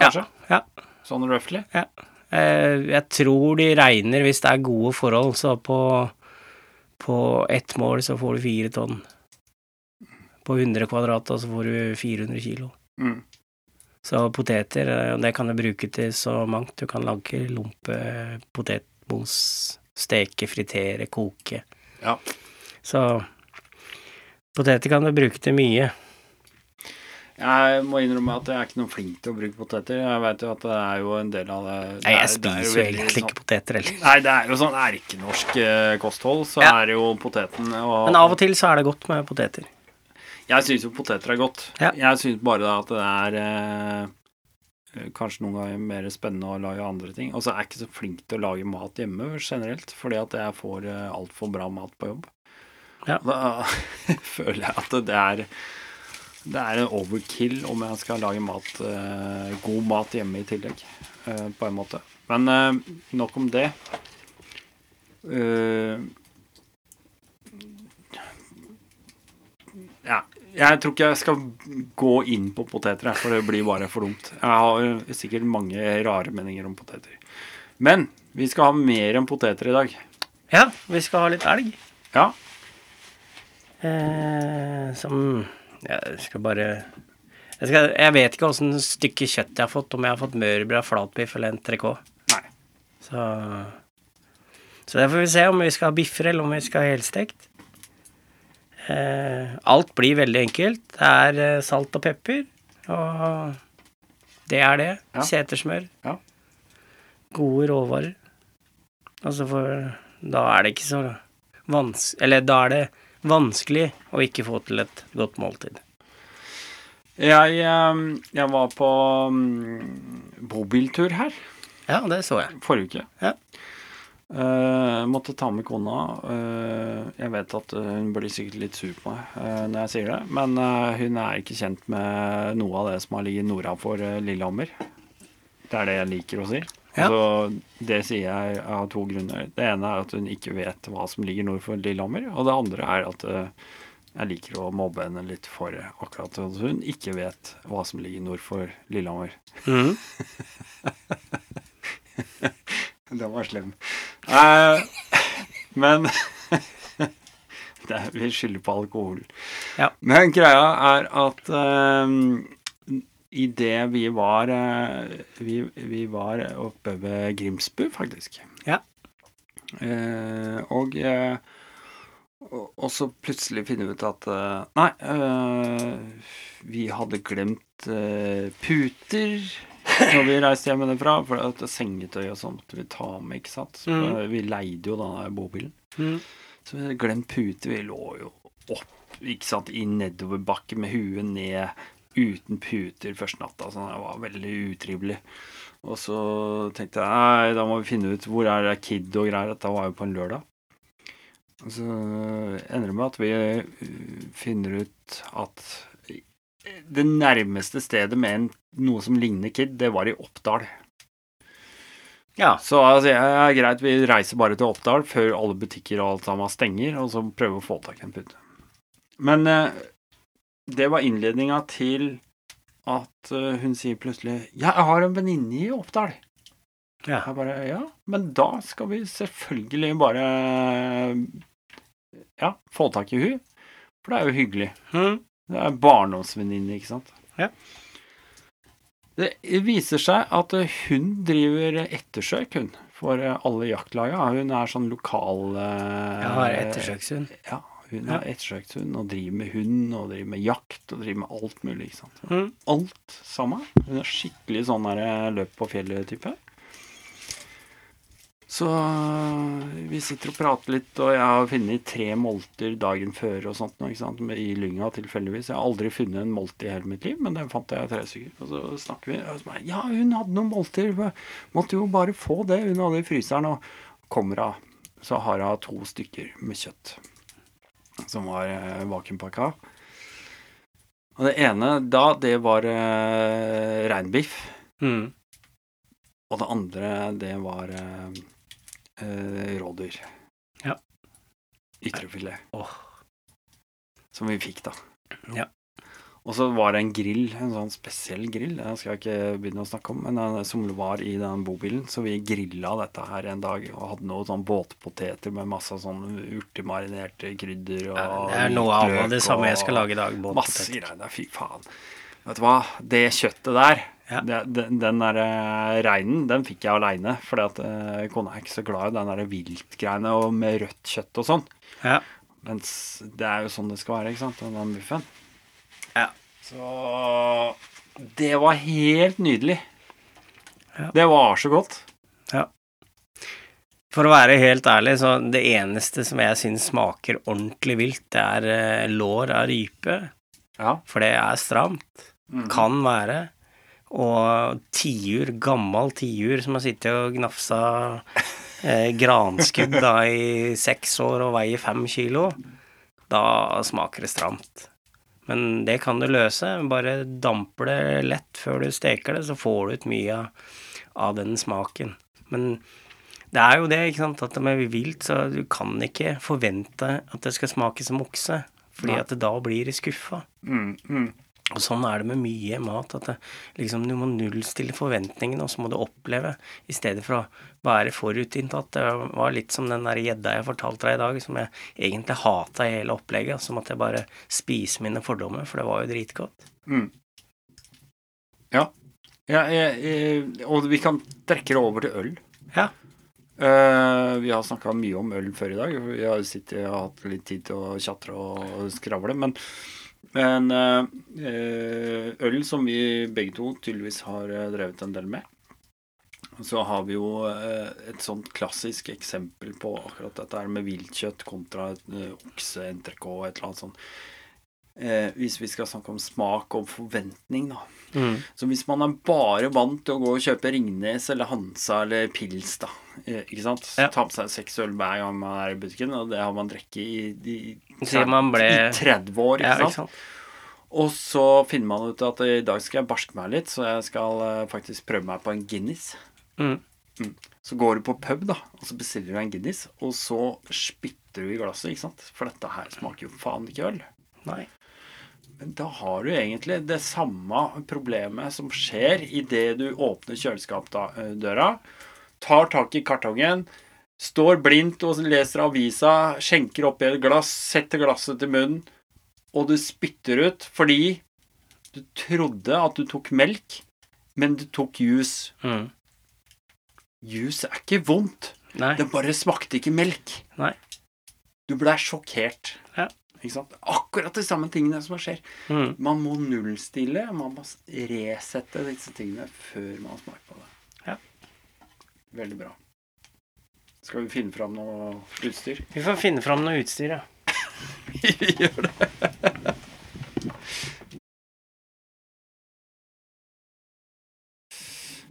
Kanskje? Ja. Sånn roughly? Eh, jeg tror de regner, hvis det er gode forhold, så på, på ett mål så får du fire tonn. På 100 kvadrat, så får du 400 kilo. Mm. Så poteter, eh, det kan du bruke til så mangt. Du kan lage lompe, potetmos, steke, fritere, koke. Ja. Så poteter kan du bruke til mye. Jeg må innrømme at jeg er ikke noe flink til å bruke poteter. Jeg vet jo at det er jo en del av det det Nei, jeg er- er spiser jo egentlig ikke sånn- poteter heller. Nei, det er jo sånn erkenorsk eh, kosthold, så Ja. er jo poteten og Men av og til så er det godt med poteter. Jeg syns jo poteter er godt. Ja. Jeg syns bare da at det er eh, kanskje noen ganger mer spennende å lage andre ting. Og så er jeg ikke så flink til å lage mat hjemme generelt, fordi at jeg får eh, altfor bra mat på jobb. Ja. Da føler jeg at det er det er en overkill om jeg skal lage mat, eh, god mat hjemme i tillegg, eh, på en måte. Men eh, nok om det. Ja, jeg tror ikke jeg skal gå inn på poteter, for det blir bare for dumt. Jeg har sikkert mange rare meninger om poteter. Men vi skal ha mer enn poteter i dag. Ja, vi skal ha litt elg. Ja, Eh, som Jeg skal bare jeg, skal, jeg vet ikke åssen stykke kjøtt jeg har fått, om jeg har fått mørbrød, flatbiff eller en 3K. Nei. Så Så der får vi se om vi skal ha biffer, eller om vi skal ha helstekt. Eh, alt blir veldig enkelt. Det er eh, salt og pepper, og det er det. Ja. Setersmør. Ja. Gode råvarer. Altså for Da er det ikke så vanskelig Eller da er det vanskelig å ikke få til et godt måltid. jeg, eh, jeg var på mm, bobiltur her Ja, det så jeg. forrige uke. Ja. Uh, måtte ta med kona. Uh, jeg vet at eh, hun blir sikkert litt sur på meg uh, når jeg sier det, men hun er ikke kjent med noe av det som har ligget nordafor Lillehammer. Det er det jeg liker å si. Ja. Altså, det sier jeg av to grunner. Det ene er at hun ikke vet hva som ligger nord for Lillehammer, og det andre er at eh, jeg liker å mobbe henne litt for akkurat at hun ikke vet hva som ligger nord for Lillehammer. Mm. Den var slem. Eh, men det er, Vi skylder på alkohol. Ja. Men greia er at uh, idet vi var eh, vi, vi var oppe ved Grimsbu, faktisk. Ja. Eh, og, eh, Og, så plutselig finner vi ut at eh, Nei, eh, vi hadde glemt eh, puter når vi reiste hjemmefra. For at sengetøy og sånt vi ta med, ikke sant. Så, Mm. Vi leide jo denne bobilen. Mm. Så vi hadde glemt puter. Vi lå jo opp ikke sant, i nedoverbakke med huet ned uten puter første natta. Så det var veldig utrivelig. Og så tenkte jeg nei, da må vi finne ut hvor er det Kid og greier. Dette var jo på en lørdag. Og så ender det med at vi uh, finner ut at det nærmeste stedet med en, noe som ligner Kid, det var i Oppdal. Ja. Så altså, ja, greit, vi reiser bare til Oppdal før alle butikker og alt sammen stenger, og så prøver vi å få tak i en pute. Men eh, det var innledninga til at eh, hun sier plutselig jeg har en venninne i Oppdal. Ja. Jeg bare Ja, men da skal vi selvfølgelig bare Ja, få tak i hun For det er jo hyggelig. Mm. Det er barndomsvenninne, ikke sant? Ja. Det viser seg at hun driver ettersøk, hun, for alle jaktlaga. Hun er sånn lokal eh, Jeg har ettersøkshund. Ja, hun Ja. ettersøkt hund og driver med hund og driver med jakt og driver med alt mulig, ikke sant. Mm. Alt sammen. Hun er skikkelig sånn der eh, løp på fjellet-type. Så vi sitter og prater litt, og jeg har funnet tre molter dagen før og sånt ikke sant, i lynga tilfeldigvis. Jeg har aldri funnet en molte i hele mitt liv, men den fant jeg tre stykker. Og så snakker vi, og så bare, ja, hun hadde noen molter, måtte jo bare få det, hun hadde i fryseren, og kommer av, så har hun to stykker med kjøtt, som var eh, vakuumpakka. Og det ene da, det var eh, reinbiff. Mm. Og det andre, det var eh, eh, rådyr. Ja. Ytrefilet. Åh. Som vi fikk, da. Ja. Og så var det en grill, en sånn spesiell grill, det skal jeg ikke begynne å snakke om, men den, som var i den bobilen. Så vi grilla dette her en dag og hadde noe sånn båtpoteter med masse sånn urtemarinerte krydder og Det er noe av det samme jeg skal lage i dag. Masse greier. Fy faen. Vet du hva? Det kjøttet der, Ja. den, den der eh, reinen, den fikk jeg aleine. for at eh, kona er ikke så glad i den der viltgreiene og med rødt kjøtt og sånn. Ja. Mens det er jo sånn det skal være, ikke sant? Den buffen. Så det var helt nydelig. Ja. Det var så godt. Ja. For å være helt ærlig, så det eneste som jeg syns smaker ordentlig vilt, det er eh, lår av rype. Ja. For det er stramt. Mm. Kan være. Og tiur, gammel tiur som har sittet og gnafsa eh, granskudd da i seks år og veier fem kilo, da smaker det stramt. Men det kan du løse. Bare damper det lett før du steker det, så får du ut mye av, den smaken. Men det er jo det, ikke sant, at med vilt så du kan ikke forvente at det skal smake som okse, fordi Nei. at da blir du skuffa. Mm, mm. Og sånn er det med mye mat, at det, liksom, du må nullstille forventningene, og så må du oppleve, i stedet for å være forutinntatt. Det var litt som den der gjedda jeg fortalte deg i dag, som jeg egentlig hata i hele opplegget. Som at jeg bare spiser mine fordommer, for det var jo dritgodt. Mm. Ja. ja jeg, jeg, og vi kan trekke det over til øl. Ja. Uh, vi har snakka mye om øl før i dag. Vi har sittet og hatt litt tid til å tjatre og skravle. Men, men eh, øl som vi begge to tydeligvis har eh, drevet en del med. Så har vi jo eh, et sånt klassisk eksempel på akkurat dette her med viltkjøtt kontra et okse, entrecôte og et eller annet sånt. Eh, hvis vi skal snakke om smak og forventning, da. Mm. Så hvis man er bare vant til å gå og kjøpe Ringnes eller Hansa eller Pils, da, eh, ikke sant, Ja. ta med seg seks øl hver gang man er i butikken, og det har man drukket i, i, Siden man ble- i 30 år, ikke Ja, ikke sant? Og så finner man ut at i dag skal jeg barske meg litt, så jeg skal eh, faktisk prøve meg på en Guinness. Mm. Så går du på pub, da, og så bestiller du en Guinness, og så spytter du i glasset, ikke sant? For dette her smaker jo faen ikke øl. Nei. Men da har du egentlig det samme problemet som skjer idet du åpner kjøleskapsdøra, tar tak i kartongen, står blindt og leser avisa, skjenker oppi et glass, setter glasset til munnen, og du spytter ut fordi du trodde at du tok melk, men du tok juice. Mm. Juice er ikke vondt. Nei. Det bare smakte ikke melk. Nei. Du blei sjokkert. Ja. Akkurat de samme tingene som skjer. Mm. Man må nullstille. Man må resette disse tingene før man smaker på det. Ja. Veldig bra. Skal vi finne fram noe utstyr? Vi får finne fram noe utstyr, ja. vi gjør det.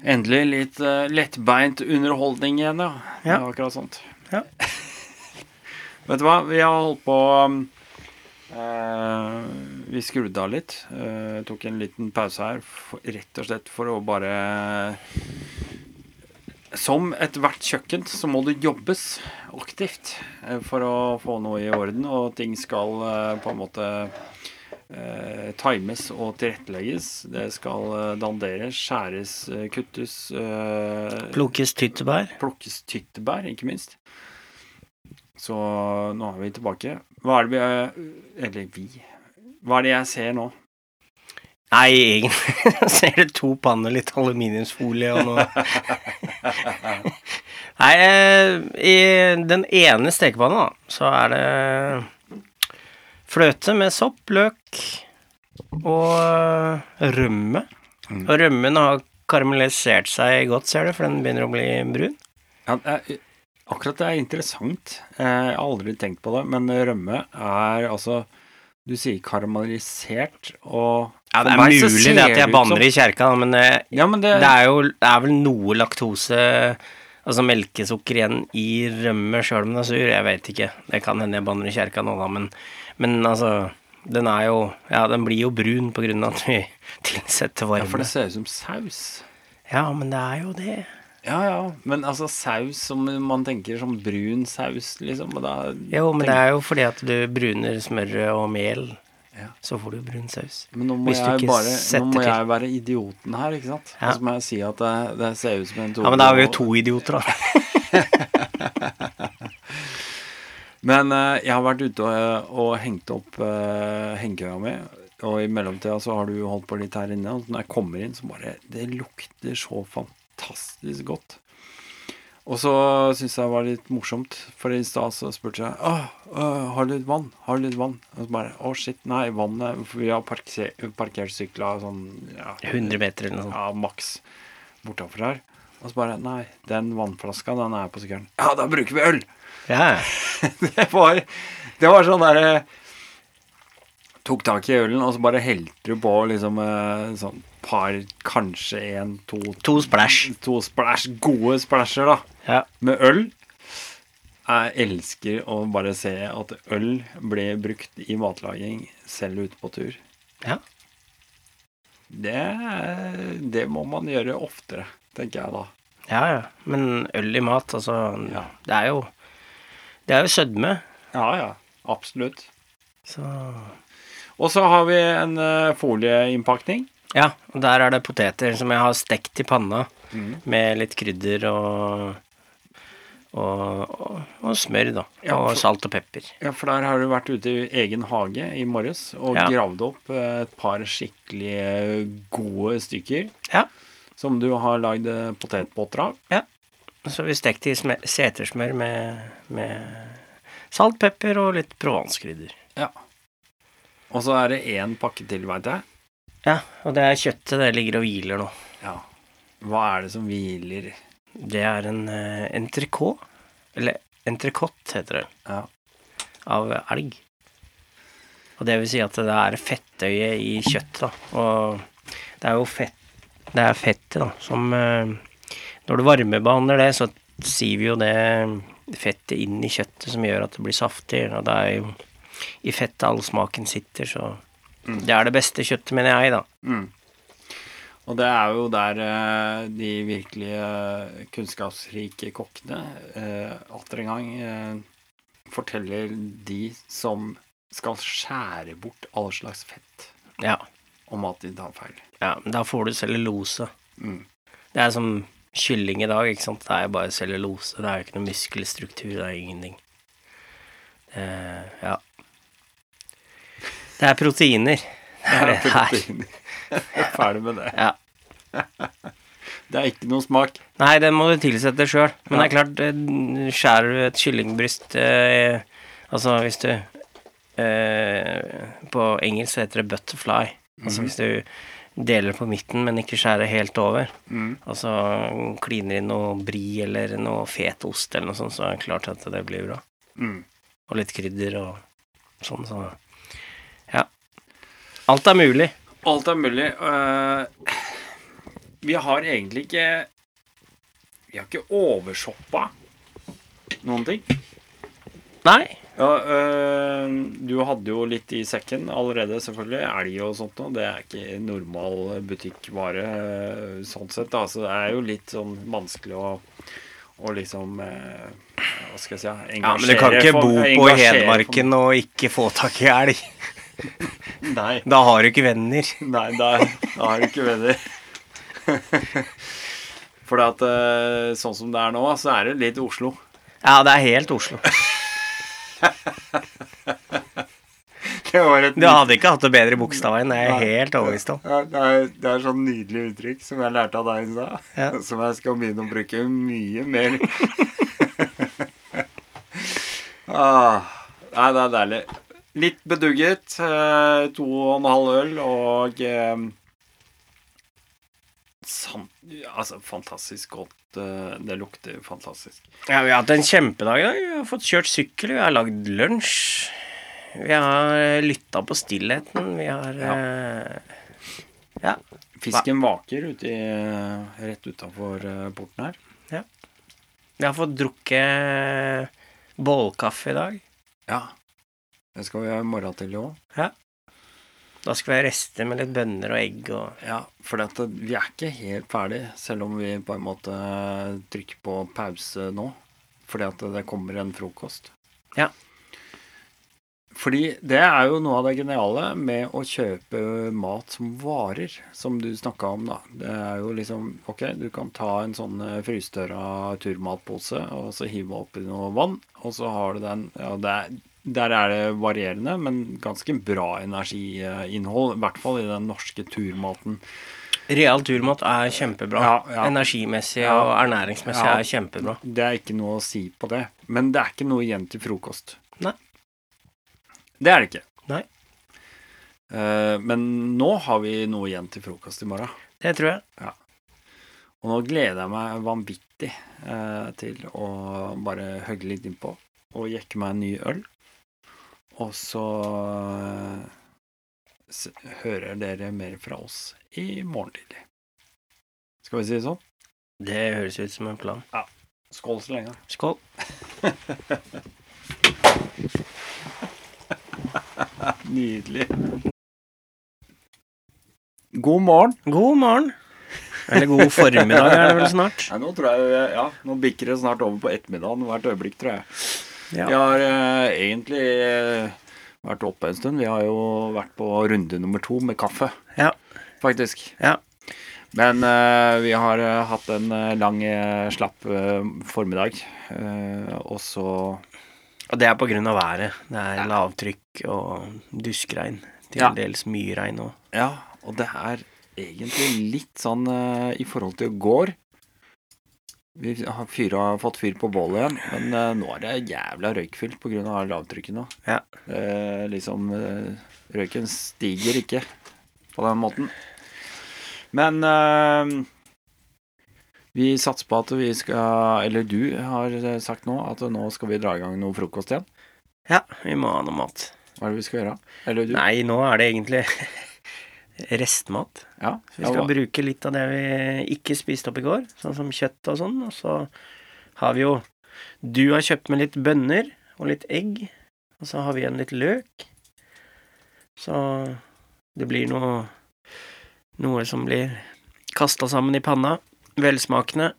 Endelig litt uh, lettbeint underholdning igjen, ja. Ja. akkurat sånt. Ja. Vet du hva, vi har holdt på um, uh, Vi skrudde av litt. Uh, tok en liten pause her, for, rett og slett for å bare Som ethvert kjøkken så må det jobbes aktivt eh, for å få noe i orden, og ting skal eh, på en måte eh, times og tilrettelegges. Det skal eh, danderes, skjæres, kuttes. eh, Plukkes tyttebær. plukkes tyttebær, ikke minst. Så nå er vi tilbake. Hva er det vi Eller vi. Hva er det jeg ser nå? Nei, egentlig ser du to panner, litt aluminiumsfolie og noe Nei, eh, i den ene stekepanna, da, så er det fløte med sopp, løk og rømme. Mm. Og rømmen har karamellisert seg godt, ser du, for den begynner å bli brun. Ja, det er, akkurat det er interessant. Eh, Jeg har aldri tenkt på det, men rømme er altså Du sier karamellisert og Ja, det er mulig det at jeg banner som- i kjerka, men eh, Ja, men det, det er jo det er vel noe laktose, altså melkesukker igjen i rømme sjøl om den er sur. Jeg vet ikke. Det kan hende jeg banner i kjerka nå, da, men, men altså Den er jo Ja, den blir jo brun på grunn av at vi tilsetter varme. ja, for det ser ut som saus. Ja, men det er jo det. Ja, ja. Men altså saus som man tenker som brun saus, liksom. Og da Jo, men tenker- det er jo fordi at du bruner smøret og mel. Ja. Så får du brun saus. Men nå må, Hvis du jeg ikke bare, nå må til. jeg være idioten her, ikke sant? Ja. Og så må jeg si at det, det ser ut som en Ja, men da er vi jo to idioter, da. Men uh, jeg har vært ute og, og hengt opp uh, hengekøya mi, og i mellomtida så har du holdt på litt her inne. Og når jeg kommer inn, så bare Det lukter så fantastisk godt. Og så syntes jeg det var litt morsomt, for i stad så spurte jeg Åh, øh, har du litt vann. Har du litt vann? Og så bare Å, shit, nei, vannet For vi har parker, parkert sykla sånn ja, 100 meter eller noe sånt. ja, maks bortafor her. Og så bare Nei, den vannflaska, den er på sykkelen. Ja, da bruker vi øl! Ja, det var, det var sånn derre Tok tak i ølen, og så bare helte du på liksom eh, sånn par, kanskje en, to To splæsj. To splæsj, gode splæsjer, da. Ja. Med øl. Jeg elsker å bare se at øl ble brukt i matlaging selv ute på tur. ja. Det, det må man gjøre oftere, tenker jeg da. Ja, ja. Men øl i mat, altså Ja. Det er jo Det er jo sødme. Ja, ja. Absolutt. Så Og så har vi en eh, folieinnpakning. Ja, og der er det poteter som jeg har stekt i panna Mm. med litt krydder og og, og, og smør, da. Ja, og salt og pepper. Ja, for der har du vært ute i egen hage i morges og Ja. gravd opp eh, et par skikkelig gode stykker Ja. som du har lagd eh, potetbåter av. Så vi stekte i setersmør med, med salt, pepper og litt provanskrydder. Ja. Og så er det én pakke til, veit jeg. Ja, og det er kjøttet. Det ligger og hviler nå. Ja. Hva er det som hviler? Det er en uh, entrecôte. Eller entrecôte, heter det. Ja. Av elg. Og det vil si at det er fettøye i kjøttet, da. Og det er jo fett Det er fettet, da, som eh, Når du varmebehandler det, så siver jo det fettet inn i kjøttet som gjør at det blir saftig. Og det er jo i fettet all smaken sitter, så det er det beste kjøttet, mener jeg, da. Mm. Og det er jo der eh, de virkelige kunnskapsrike kokkene eh, atter en gang eh, forteller de som skal skjære bort all slags fett, Ja. om at de tar feil. ja da får du cellulose. Mm. Det er som kylling i dag, ikke sant. Det er jo bare cellulose. Det er jo ikke noe muskelstruktur, det er ingenting. Eh, ja. Det er proteiner. Det er det det er. proteiner. Ferdig med det. Ja. Det er ikke noe smak. Nei, den må du tilsette sjøl. Men det er klart, eh, skjærer du et kyllingbryst eh, Altså hvis du eh, På engelsk heter det butterfly. Altså hvis du deler på midten, men ikke skjærer helt over. Mm. Altså kliner inn noe bri eller noe fet ost eller noe sånt, så er det klart at det blir bra. Mm. Og litt krydder og sånn, så Ja. Alt er mulig. Alt er mulig. Eh, vi har egentlig ikke Vi har ikke overshoppa noen ting. Nei. Ja, øh, du hadde jo litt i sekken allerede, selvfølgelig. Elg og sånt noe. Det er ikke normal butikkvare øh, sånn sett. Da. Så det er jo litt sånn vanskelig å, å liksom øh, Hva skal jeg si engasjere Ja, men du kan ikke bo på Hedmarken og ikke få tak i elg. Nei, Da har du ikke venner. nei da, da har du ikke venner. For at øh, sånn som det er nå, så er det litt Oslo. Ja, det er helt Oslo. Det var et Du hadde ikke hatt det bedre i Bogstadveien, det er jeg helt overbevist om. Ja, det, er, det er sånn nydelig uttrykk som jeg lærte av deg i stad. Ja. Som jeg skal begynne å bruke mye mer. ah, nei, det er deilig. Litt bedugget. eh, To og en halv øl og eh, sant, Altså, fantastisk godt. eh, Det lukter fantastisk. Ja, vi har hatt en kjempedag i dag. Vi har fått kjørt sykkel, vi har lagd lunsj. Vi har lytta på stillheten. Vi har eh, Ja. Fisken vaker ute i, rett utafor porten her. Vi har fått drukket bålkaffe i dag. Ja. Det skal vi ha i morgen til òg. Da skal vi ha rester med litt bønner og egg og Ja, for dette, vi er ikke helt ferdig, selv om vi på en måte trykker på pause nå. Fordi at det kommer en frokost. Ja. Fordi det er jo noe av det geniale med å kjøpe mat som varer, som du snakka om, da. Det er jo liksom Ok, du kan ta en sånn eh, frystørra turmatpose og så hive oppi noe vann, og så har du den Ja, det er, der er det varierende, men ganske bra energiinnhold. I hvert fall i den norske turmaten. Real turmat er kjempebra. Ja, ja. Energimessig Ja. og ernæringsmessig er kjempebra. Det er ikke noe å si på det. Men det er ikke noe igjen til frokost. Nei. Det er det ikke. Nei. Uh, men nå har vi noe igjen til frokost i morgen. Det tror jeg. Ja. Og nå gleder jeg meg vanvittig uh, til å bare hogge litt innpå og jekke meg en ny øl. Og så eh, hører dere mer fra oss i morgen tidlig. Skal vi si det sånn? Det høres ut som en plan. Skål så lenge. Skål. Nydelig. God morgen. God morgen. Eller god formiddag er det vel snart. Nei, nå tror jeg Ja, nå bikker det snart over på ettermiddagen hvert øyeblikk, tror jeg. Ja. Vi har uh, egentlig uh, vært oppe en stund. Vi har jo vært på runde nummer to med kaffe, Ja. faktisk. Ja. Men uh, vi har hatt en lang, slapp formiddag. Og så Og det er på grunn av været. Det er lavtrykk og duskregn. Til dels mye regn òg. Ja, og det er egentlig litt sånn i forhold til i går. Vi har fyra, fått fyr på bålet igjen, men uh, nå er det jævla røykfylt pga. lavtrykket nå. Ja. Uh, liksom uh, Røyken stiger ikke på den måten. Men vi satser på at vi skal Eller du har sagt nå at nå skal vi dra i gang noe frokost igjen. Ja, vi må ha noe mat. Hva er det vi skal gjøre? Eller du? Nei, nå er det egentlig restmat. Ja, Så vi skal bruke litt av det vi ikke spiste opp i går, sånn som kjøtt og sånn. Og så har vi jo Du har kjøpt med litt bønner og litt egg. Og så har vi igjen litt løk. Så det blir noe Noe som blir kasta sammen i panna. Velsmakende.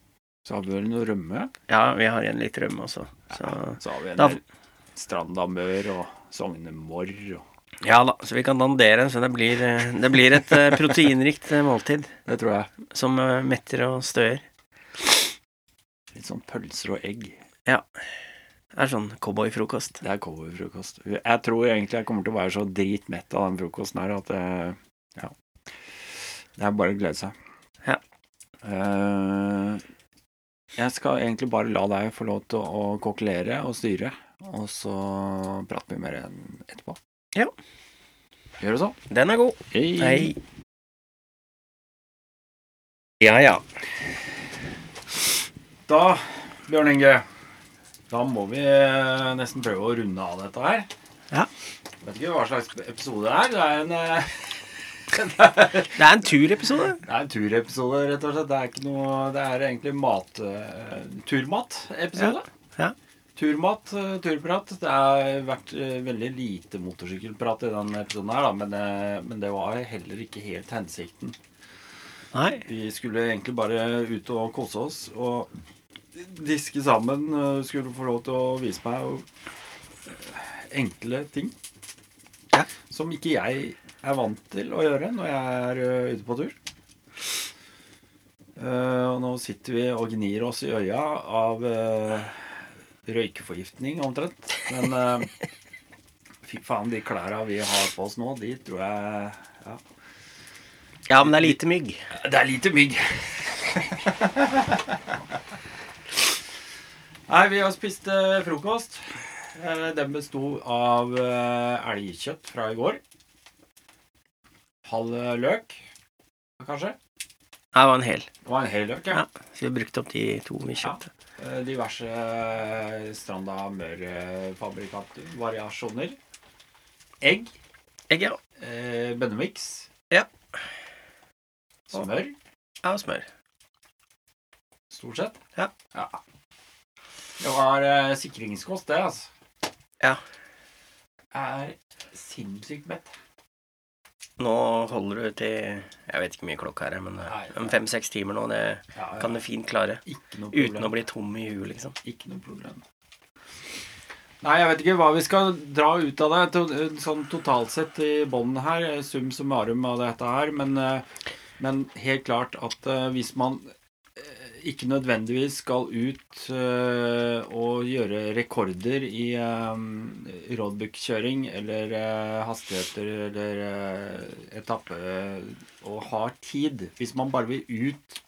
Så har vi vel noe rømme. Ja, vi har igjen litt rømme også. Så Så har vi en del Strandamør og Sognemorr og Ja da, så vi kan dandere, så det blir, eh, det blir et eh, proteinrikt eh, måltid Det tror jeg. som metter og støer. Litt sånn pølser og egg. Ja. Det er sånn cowboyfrokost. Det er cowboyfrokost. Jeg tror egentlig jeg kommer til å være så dritmett av den frokosten her at ja. Det er bare å glede seg. Ja. Jeg skal egentlig bare la deg få lov til å kokkelere og styre. og så prater vi mer etterpå. Ja. Gjør det sånn. Den er god. Hei. Hei. Ja, ja. Da, Bjørn Inge, da må vi eh, nesten prøve å runde av dette her. Ja. Vet ikke hva slags episode det er. Det er en, eh, Det er en turepisode. det er en turepisode, rett og slett. Det er ikke noe Det er egentlig mat... uh, Turmat-episode. Ja. Turmat, eh, turprat. Det har vært eh, veldig lite motorsykkelprat i denne episoden her, da, men, det, men det var heller ikke helt hensikten. Nei. Vi skulle egentlig bare ut og kose oss og diske sammen. eh, Skulle få lov til å vise meg eh, enkle ting. Ja. Som ikke jeg er vant til å gjøre når jeg er eh, ute på tur. Eh, og nå sitter vi og gnir oss i øya av eh, røykeforgiftning omtrent. Men eh, fy faen, de klærne vi har på oss nå, de tror jeg ja. Ja, men det er lite mygg. Det er lite mygg. Nei, vi har spist eh, frokost. Eh, den besto av elgkjøtt fra i går. Halv løk, kanskje. Nei, Det var en hel. Det var en hel løk, ja. Ja. Så vi brukte opp de to vi kjøpte. Eh, diverse eh, Stranda Mør-fabrikater. Variasjoner. Egg. Egg, ja. Eh, Bønnemix. Ja. Smør, Ja, og smør. stort sett. Ja. Det var eh, sikringskost, det, altså. Ja. Jeg er sinnssykt mett. Nå holder du til Jeg vet ikke hvor mye klokka er, men om fem-seks timer nå, det Ja, ja. kan du fint klare. Ikke noe. Uten å bli tom i huet, liksom. Ikke noe problem. Nei, jeg vet ikke hva vi skal dra ut av det. Sånn totalt sett i bånn her. Sum summarum av dette her. Men, eh, men helt klart at eh, hvis man ikke nødvendigvis skal ut uh, og gjøre rekorder i uh, roadbook-kjøring eller uh, hastigheter eller uh, etappe og har tid Hvis man bare vil ut,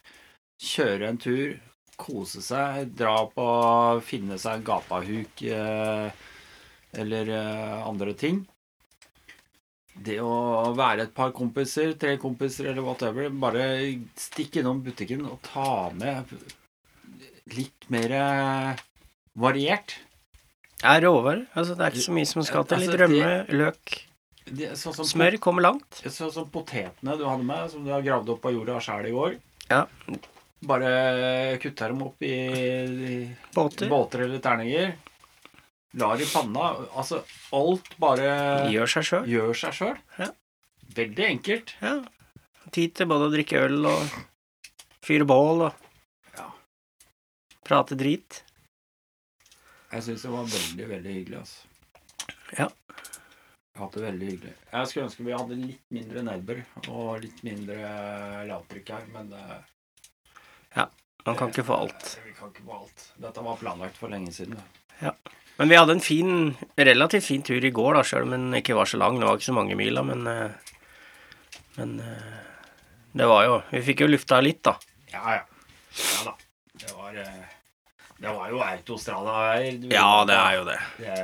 kjøre en tur, kose seg, dra på finne seg en gapahuk eller andre ting. Det å være et par kompiser, tre kompiser eller whatever, bare stikk innom butikken og ta med litt mer eh, variert. Ja, råvarer. Altså, det er ikke så mye som skal til. Litt Altså, rømme, løk, Det, er sånn som smør kommer langt. Sånn som potetene du hadde med, som du har gravd opp av jorda sjæl i går. Ja. Bare kutta dem opp i, i Båter. båter eller terninger. Lar i panna. Altså, alt bare Gjør seg sjøl. gjør seg sjøl. Ja. Veldig enkelt. Ja. Tid til både å drikke øl og fyre bål og Ja. prate drit. Jeg syns det var veldig, veldig hyggelig, altså. Ja. Jeg har hatt det veldig hyggelig. Jeg skulle ønske vi hadde litt mindre nedbør og litt mindre lavtrykk her, men Ja. Man kan ikke få alt. Vi kan ikke få alt. Dette var planlagt for lenge siden. Men vi hadde en fin, relativt fin tur i går, da, sjøl om den ikke var så lang. Det var ikke så mange miler, men eh, Men eh, det var jo Vi fikk jo lufta litt, da. Ja, ja. Ja da. Det var, eh, det var jo autostrada her. Ja, det er jo det. Det,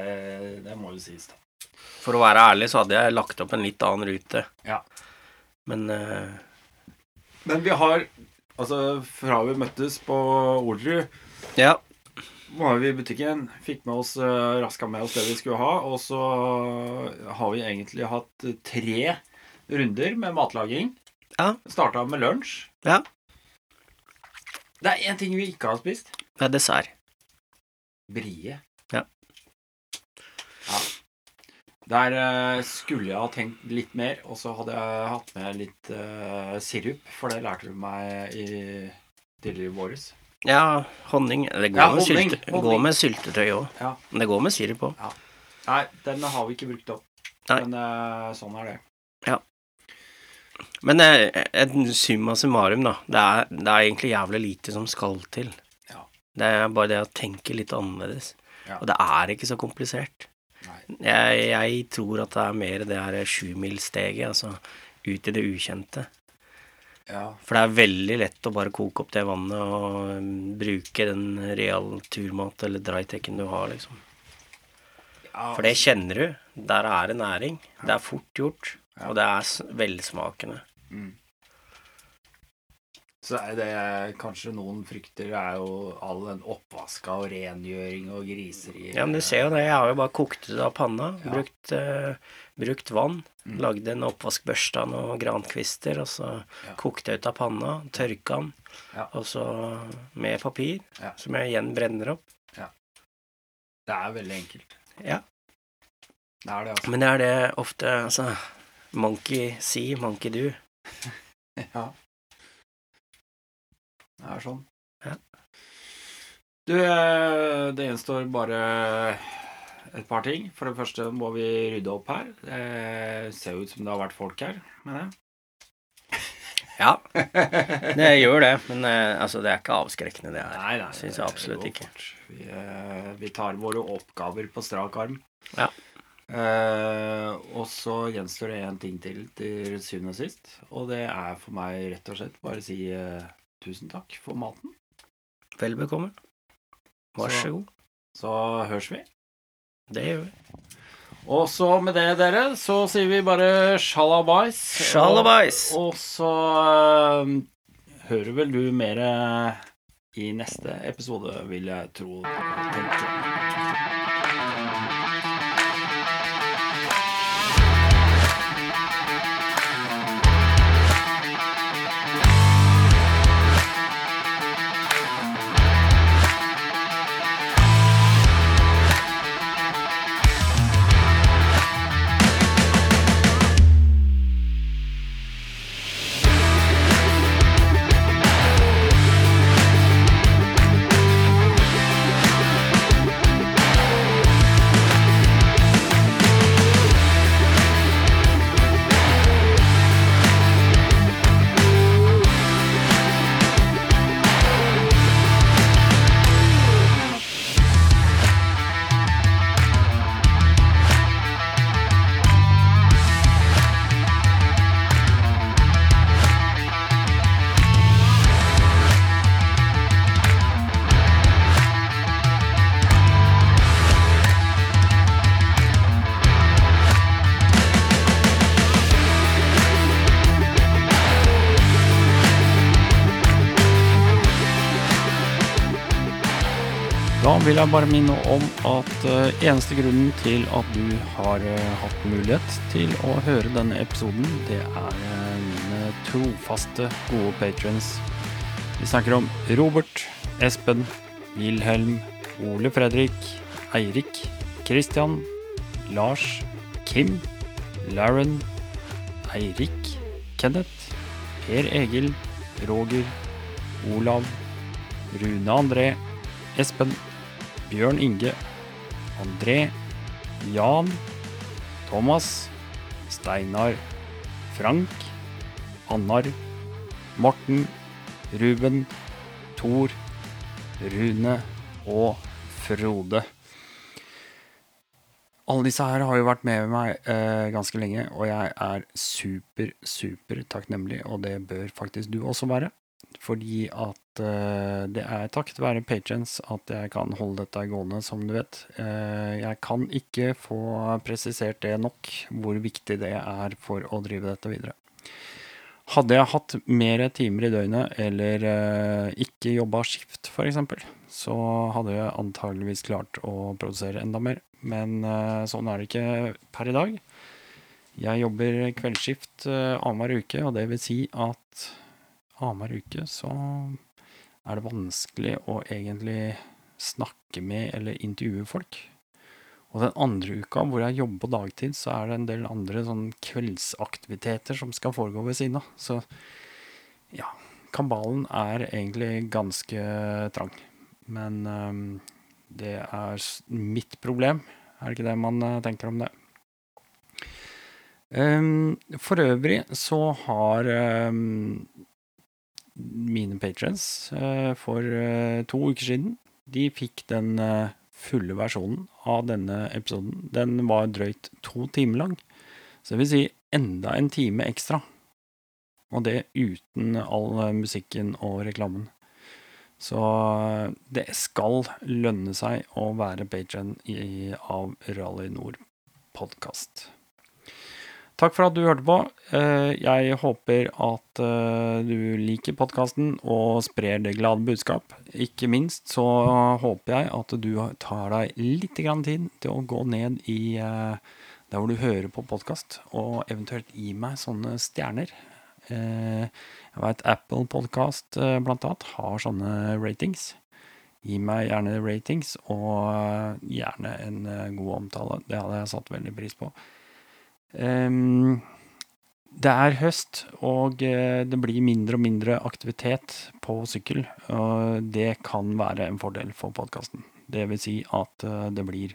det må jo sies, da. For å være ærlig så hadde jeg lagt opp en litt annen rute. Ja. Men uh... Men vi har Altså, fra vi møttes på Olerud ja. Var vi i butikken, fikk med oss, uh, raska med oss det vi skulle ha, og så har vi egentlig hatt tre runder med matlaging. Ja. Starta med lunsj. Ja. Det er én ting vi ikke har spist. Det er dessert. Brie. Ja. Ja. Der eh, skulle jeg ha tenkt litt mer, og så hadde jeg hatt med litt uh, sirup, for det lærte du meg i tidligere i våres. Ja, honning. Det går, Ja, med, honning, sylte, honning. går med syltetøy òg. Ja. Men det går med sirup òg. Nei, den har vi ikke brukt opp. Nei. Men eh, sånn er det. Men eh, en summa summarum, da. Det er, det er egentlig jævlig lite som skal til. Ja. Det er bare det å tenke litt annerledes. Ja. Og det er ikke så komplisert. Nei. Jeg, jeg tror at det er mer det her sjumilssteget, altså ut i det ukjente. Ja. For det er veldig lett å bare koke opp det vannet og mm, bruke den real turmat eller drytekken du har, liksom. Ja, For det kjenner du. Der er det næring. Det er fort gjort. Og det er velsmakende. velsmakende. Så er det kanskje noen frykter, er jo all den oppvaska og rengjøring og griseri. Ja, men du ser jo det. Jeg har jo bare kokt det av panna. Ja. Brukt, uh, brukt vann. Mm. Lagde en oppvaskbørste av noen grankvister, og så Ja. kokte jeg ut av panna. Tørka den. Ja. Og så med papir, som jeg igjen brenner opp. Ja. Det er veldig enkelt. Ja. Det er det, altså. Men det er det ofte Altså Monkey see, monkey do. Ja. Det er sånn. Ja. Du, eh, det gjenstår bare et par ting. For det første må vi rydde opp her. Det ser jo ut som det har vært folk her med Ja, det. gjør det. Men eh, altså, det er ikke avskrekkende, det her. Nei, nei, Syns jeg absolutt ikke. Vi, eh, vi tar våre oppgaver på strak arm. Ja. Eh, og så gjenstår det én ting til til syvende og sist. Og det er for meg rett og slett bare si eh, tusen takk for maten. Vel bekomme. Vær Så- så god. Så høres vi. Det gjør vi. Og så med det, dere, så sier vi bare sjalabais. Sjalabais! Og, og så uh, hører vel du mer i neste episode, vil jeg tro. Tenke. Vil jeg bare minne om at eh, eneste grunnen til at du har eh, hatt mulighet til å høre denne episoden, det er eh, mine trofaste, gode patrons. Vi snakker om Robert, Espen, Wilhelm, Ole Fredrik, Eirik, Christian, Lars, Kim, Lauren, Eirik, Kenneth, Per Egil, Roger, Olav, Rune André, Espen, Bjørn Inge, André, Jan, Thomas, Steinar, Frank, Annar, Morten, Ruben, Tor, Rune og Frode. Alle disse her har jo vært med meg eh, ganske lenge, og jeg er super, super takknemlig, og det bør faktisk du også være. Fordi at eh, det er takket være patrons at jeg kan holde dette gående, som du vet. Eh, jeg kan ikke få presisert det nok, hvor viktig det er for å drive dette videre. Hadde jeg hatt mer timer i døgnet, eller eh, ikke jobba skift f.eks., så hadde jeg antageligvis klart å produsere enda mer. Men sånn er det ikke per i dag. Jeg jobber kveldsskift annenhver uke, og det vil si at annenhver uke så er det vanskelig å egentlig snakke med eller intervjue folk. Og den andre uka hvor jeg jobber på dagtid, så er det en del andre sånn kveldsaktiviteter som skal foregå ved siden av. Så ja, kabalen er egentlig ganske trang. Men um, det er mitt problem. Er det ikke det man øh, tenker om det? Um, for øvrig så har øhm, mine patrons øh, for øh, to uker siden De fikk den øh, fulle versjonen av denne episoden. Den var drøyt to timer lang. Så det vil si enda en time ekstra. Og det uten all musikken og reklamen. Så det skal lønne seg å være patron av Rally Nord podkast. Takk for at du hørte på. Eh, jeg håper at eh, du liker podkasten og sprer det glade budskap. Ikke minst så håper jeg at du tar deg litt tid til å gå ned i eh, der hvor du hører på podkast, og eventuelt gi meg sånne stjerner. Jeg veit Apple Podcast blant annet har sånne ratings. Gi meg gjerne ratings, og gjerne en god omtale. Det hadde jeg satt veldig pris på. Det er høst, og eh, det blir mindre og mindre aktivitet på sykkel. Og det kan være en fordel for podkasten. Det vil si at eh, det blir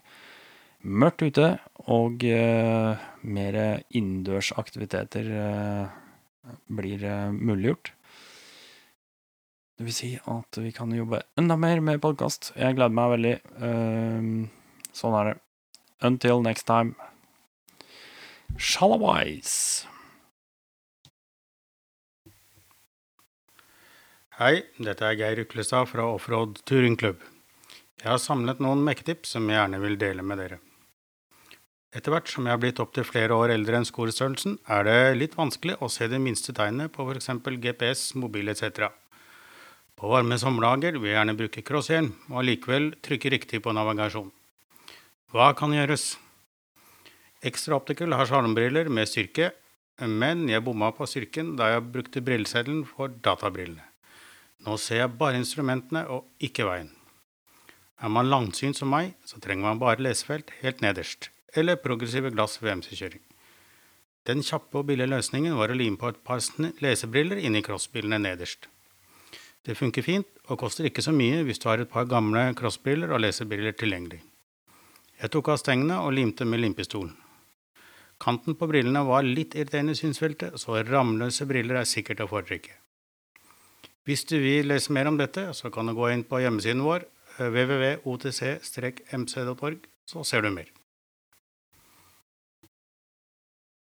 mørkt ute, og uh, mer innendørs aktiviteter blir muliggjort. Det vil si at vi kan jobbe enda mer med podkast. Jeg gleder meg veldig. Sånn er det. Until next time. Shalawais. Hei, dette er Geir Uklestad fra Offroad Turingklubb. Jeg har samlet noen mekketips som jeg gjerne vil dele med dere. Etter hvert som jeg har blitt opptil flere år eldre enn skolestørrelsen, er det litt vanskelig å se de minste tegnene på f.eks. GPS, mobil etc. På varme sommerdager vil jeg gjerne bruke crosshjelm, og allikevel trykke riktig på navigasjon. Hva kan gjøres? Extra Optical har sjarmbriller med styrke, men jeg bomma på styrken da jeg brukte brilleseddelen for databrillene. Nå ser jeg bare instrumentene og ikke veien. Er man langsynt som meg, så trenger man bare lesefelt helt nederst, eller progressive glass ved MC-kjøring. Den kjappe og billige løsningen var å lime på et par lesebriller inni crossbrillene nederst. Det funker fint, og koster ikke så mye hvis du har et par gamle crossbriller og lesebriller tilgjengelig. Jeg tok av stengene og limte med limpistolen. Kanten på brillene var litt irriterende synsfeltet, så ramløse briller er sikkert å foretrekke. Hvis du vil lese mer om dette, så kan du gå inn på hjemmesiden vår www.otc-mc.org, så ser du mer.